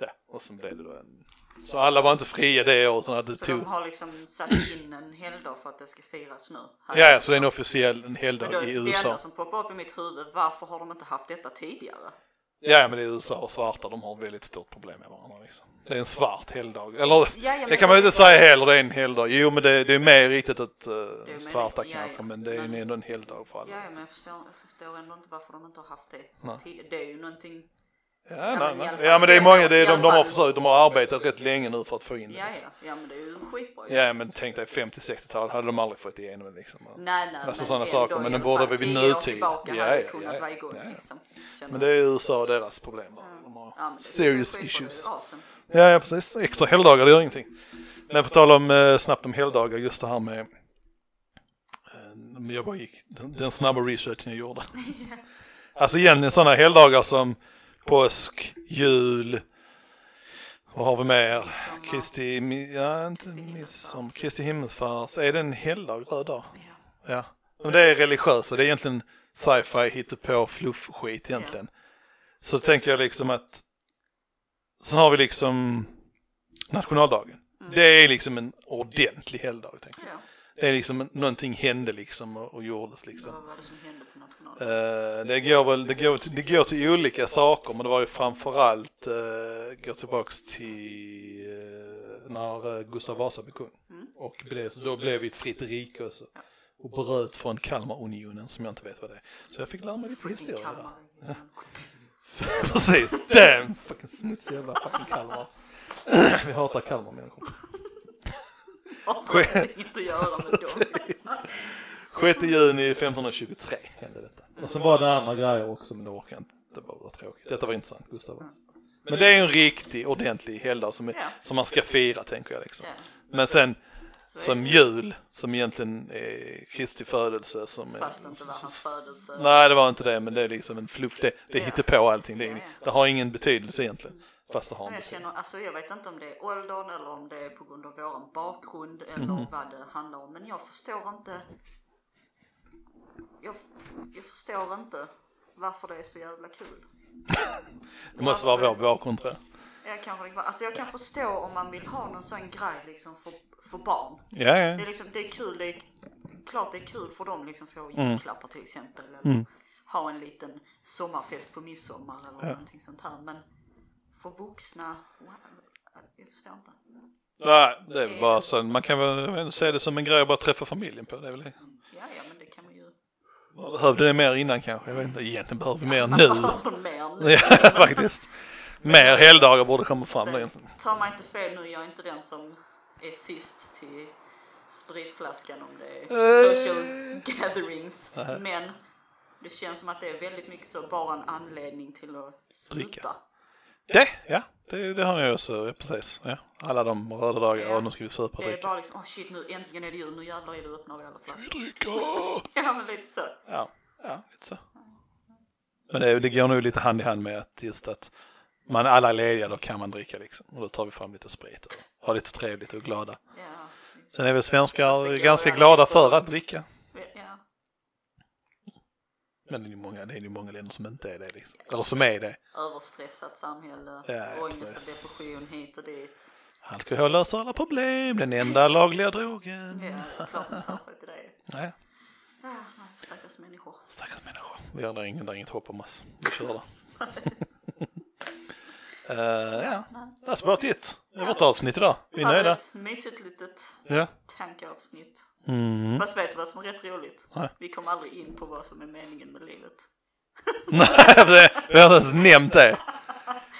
Ja, och sen blev det då en... Så alla var inte fria det året. utan Det
Så
tog...
de har liksom satt in en helgdag för att det ska firas nu? Här.
Ja, ja, så det är en officiell en helgdag
då,
i
det
USA.
enda som poppar upp i mitt huvud, varför har de inte haft detta tidigare?
Ja, men det är USA och svarta, de har väldigt stort problem med varandra liksom. Det är en svart helgdag. Eller
Ja,
det kan man ju
det-
inte säga heller, det är en helgdag. Jo, men det, det är mer riktigt åt uh, svarta
ja,
kanske,
ja.
men det är
Men-
ändå en helgdag för alla.
Ja, men jag förstår, jag förstår ändå inte varför de inte har haft det
Nej.
Det är ju någonting...
Ja,
men
nej, nej. ja men det är många, det är de, de har försökt, de har arbetat rätt länge nu för att få in det.
Ja,
Liksom.
ja, ja men det är ju skitbra ju.
Ja, men tänk dig 50-60-tal hade de aldrig fått igenom det liksom.
Nej, nej,
Alltså sådana saker, men den borde väl vid nutid.
tillbaka
Ja, ja, ja,
igång
ja, ja.
liksom.
Men det är USA och deras problem. bara. De har
Ja,
serious issues.
Awesome.
Ja, ja, precis. Extra helgdagar, det gör ingenting. Men på tal om eh, snabbt om helgdagar, just det här med eh, jag bara gick, den, den snabba researchen jag gjorde. alltså egentligen sådana helgdagar som påsk, jul, vad har vi mer? Kristi, ja inte midsommar, Kristi himmelsfärd. Är det en helgdag, röd dag?
Ja.
Ja. Men det är religiöst och det är egentligen sci-fi, hittepå, fluff-skit egentligen. Så tänker jag liksom att sen har vi liksom nationaldagen. Det är liksom en ordentlig helgdag. Tänker jag.
Ja,
Det är liksom någonting hände liksom och, och gjordes liksom.
vad var det som hände på nationaldagen?
Eh, det går väl, det går, till, det går till olika saker men det var ju framförallt, uh, går tillbaks till eh, när uh, Gustav Vasa blev kung. Och blev, då blev vi ett fritt rike och, så, och bröt från Kalmarunionen som jag inte vet vad det är. Så jag fick lära mig lite historia där. Precis, damn fucking smutsig jävla fucking Kalmar. vi hatar Kalmar människor.
Varför har det inte att göra med dem?
6 juni 1523 hände detta. Och sen var det andra grejer också men det orkar jag inte. Det var tråkigt. Detta var intressant, Gustav Vasa. Men det är en riktig, ordentlig helgdag som, är,
Ja.
som man ska fira tänker jag liksom.
Ja.
Men sen som
är
jul, som egentligen är Kristi födelse som är...
Fast det inte var hans födelse.
Nej det var inte det men det är liksom en fluff, det, det
Ja.
hittar på allting. Det,
Ja,
är,
ja.
det har ingen betydelse egentligen. Fast det har en
Jag känner, alltså jag vet inte om det är åldern eller om det är på grund av våran bakgrund eller
Mhm.
vad det handlar om. Men jag förstår inte. Jag, jag förstår inte varför det är så jävla kul.
Det måste vara vår bakgrund tror jag.
Jag, kanske, alltså jag kan förstå om man vill ha någon sån grej liksom för, för barn.
Ja,
Det
ja.
är, liksom, det är kul, det är klart det är kul för dem liksom få
Mm.
julklappar till exempel. Eller ha en liten sommarfest på midsommar eller
Ja.
någonting sånt här. Men för vuxna, jag förstår inte.
Nej, det är väl bara så. Man kan väl se det som en grej att bara träffa familjen på. Det är väl det.
Ja, ja, men det kan man ju.
Man behövde det mer innan kanske. Jag vet inte, egentligen behöver vi mer nu.
mer nu.
ja, faktiskt. Mer helgdagar borde komma fram där egentligen.
Ta mig inte fel nu, jag är inte den som är sist till spritflaskan om det är
Eh.
social gatherings. Men det känns som att det är väldigt mycket så bara en anledning till att
Dricka. Det, ja. Det, det har jag också, precis. Ja. Alla de röda dagar,
Ja.
och nu ska vi supa och
Det är
dricka.
bara liksom, åh shit nu äntligen är det jul, nu jävlar är det öppnar vi alla flaskor.
Dricka!
Ja men lite så.
Ja, ja, lite så. Men det, det går nog lite hand i hand med att just att man alla är lediga, då kan man dricka liksom. Och då tar vi fram lite sprit och har lite trevligt och glada.
Ja.
Sen är väl
det
svenskar ganska glada för- att dricka. Men det är ju många, det är ju många länder som inte är det liksom. Eller som är det.
Överstressat samhälle,
Ja,
ångest och depression hit och dit.
Alkohol löser alla problem, den enda lagliga drogen.
Ja, det är klart man tar sig till det.
Nej,
Ah, nej, stackars människor.
stackars människor. Vi har där inget, där inget hopp om oss. Vi kör där. uh, ja, that's about it. Det är vårt avsnitt idag. Vi är nöjda.
Ett mysigt litet
Ja.
tankeavsnitt.
Mm.
Fast vet du vad som är rätt roligt?
Nej.
Vi kom aldrig in på vad som är meningen med livet.
Nej, vi har inte ens nämnt det.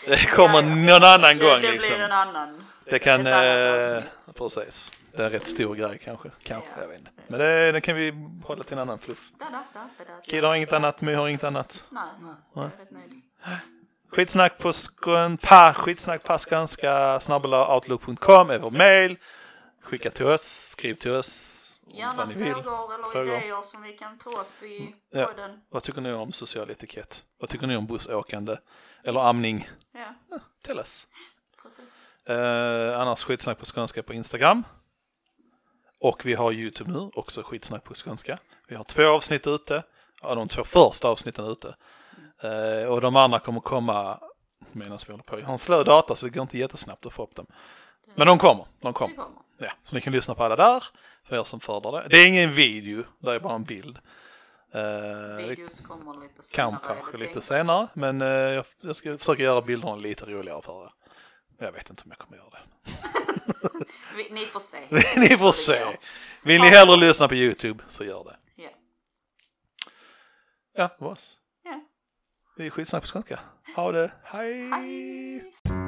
Det kommer någon annan
det,
gång
det blir
liksom.
en annan.
Det kan...
ett
Eh, precis. Det är en rätt stor grej kanske. Kanske,
Ja.
jag vet inte. Men det, det kan vi hålla till en annan fluff.
Da, da, da, da, da.
Kid har inget annat, My har inget annat.
Nej, jag är rätt nöjd.
Skitsnack på pa, skitsnack på skånska, snabbela outlook.com är vår mail. Skicka till oss, skriv till oss
Gärna
ni vill.
frågor eller
Frågor.
idéer som vi kan ta upp i
Ja.
podden.
Vad tycker ni om social etikett? Vad tycker ni om bussåkande? Eller amning?
Ja,
Tell us.
precis.
Eh, annars skitsnack på skånska på Instagram. Och vi har YouTube nu, också skitsnack på skånska. Vi har två avsnitt ute, ja, de två första avsnitten ute. Eh, och de andra kommer komma medan vi håller på. Jag har en slö data så det går inte jättesnabbt att få upp dem. Men de kommer, de kommer. Ja, så ni kan lyssna på alla där, för er som föredrar det. Det är ingen video, det är bara en bild. Det
Videos kommer lite senare.
kan kanske lite senare, men eh, jag, jag ska försöka göra bilderna lite roligare för er. Jag vet inte om jag kommer göra det.
Ni får se.
Ni får se. Vill ni hellre lyssna på YouTube så gör det.
Ja.
Ja, det var oss. Vi är skitsnack på skånska. Ha det, hej!
Hej!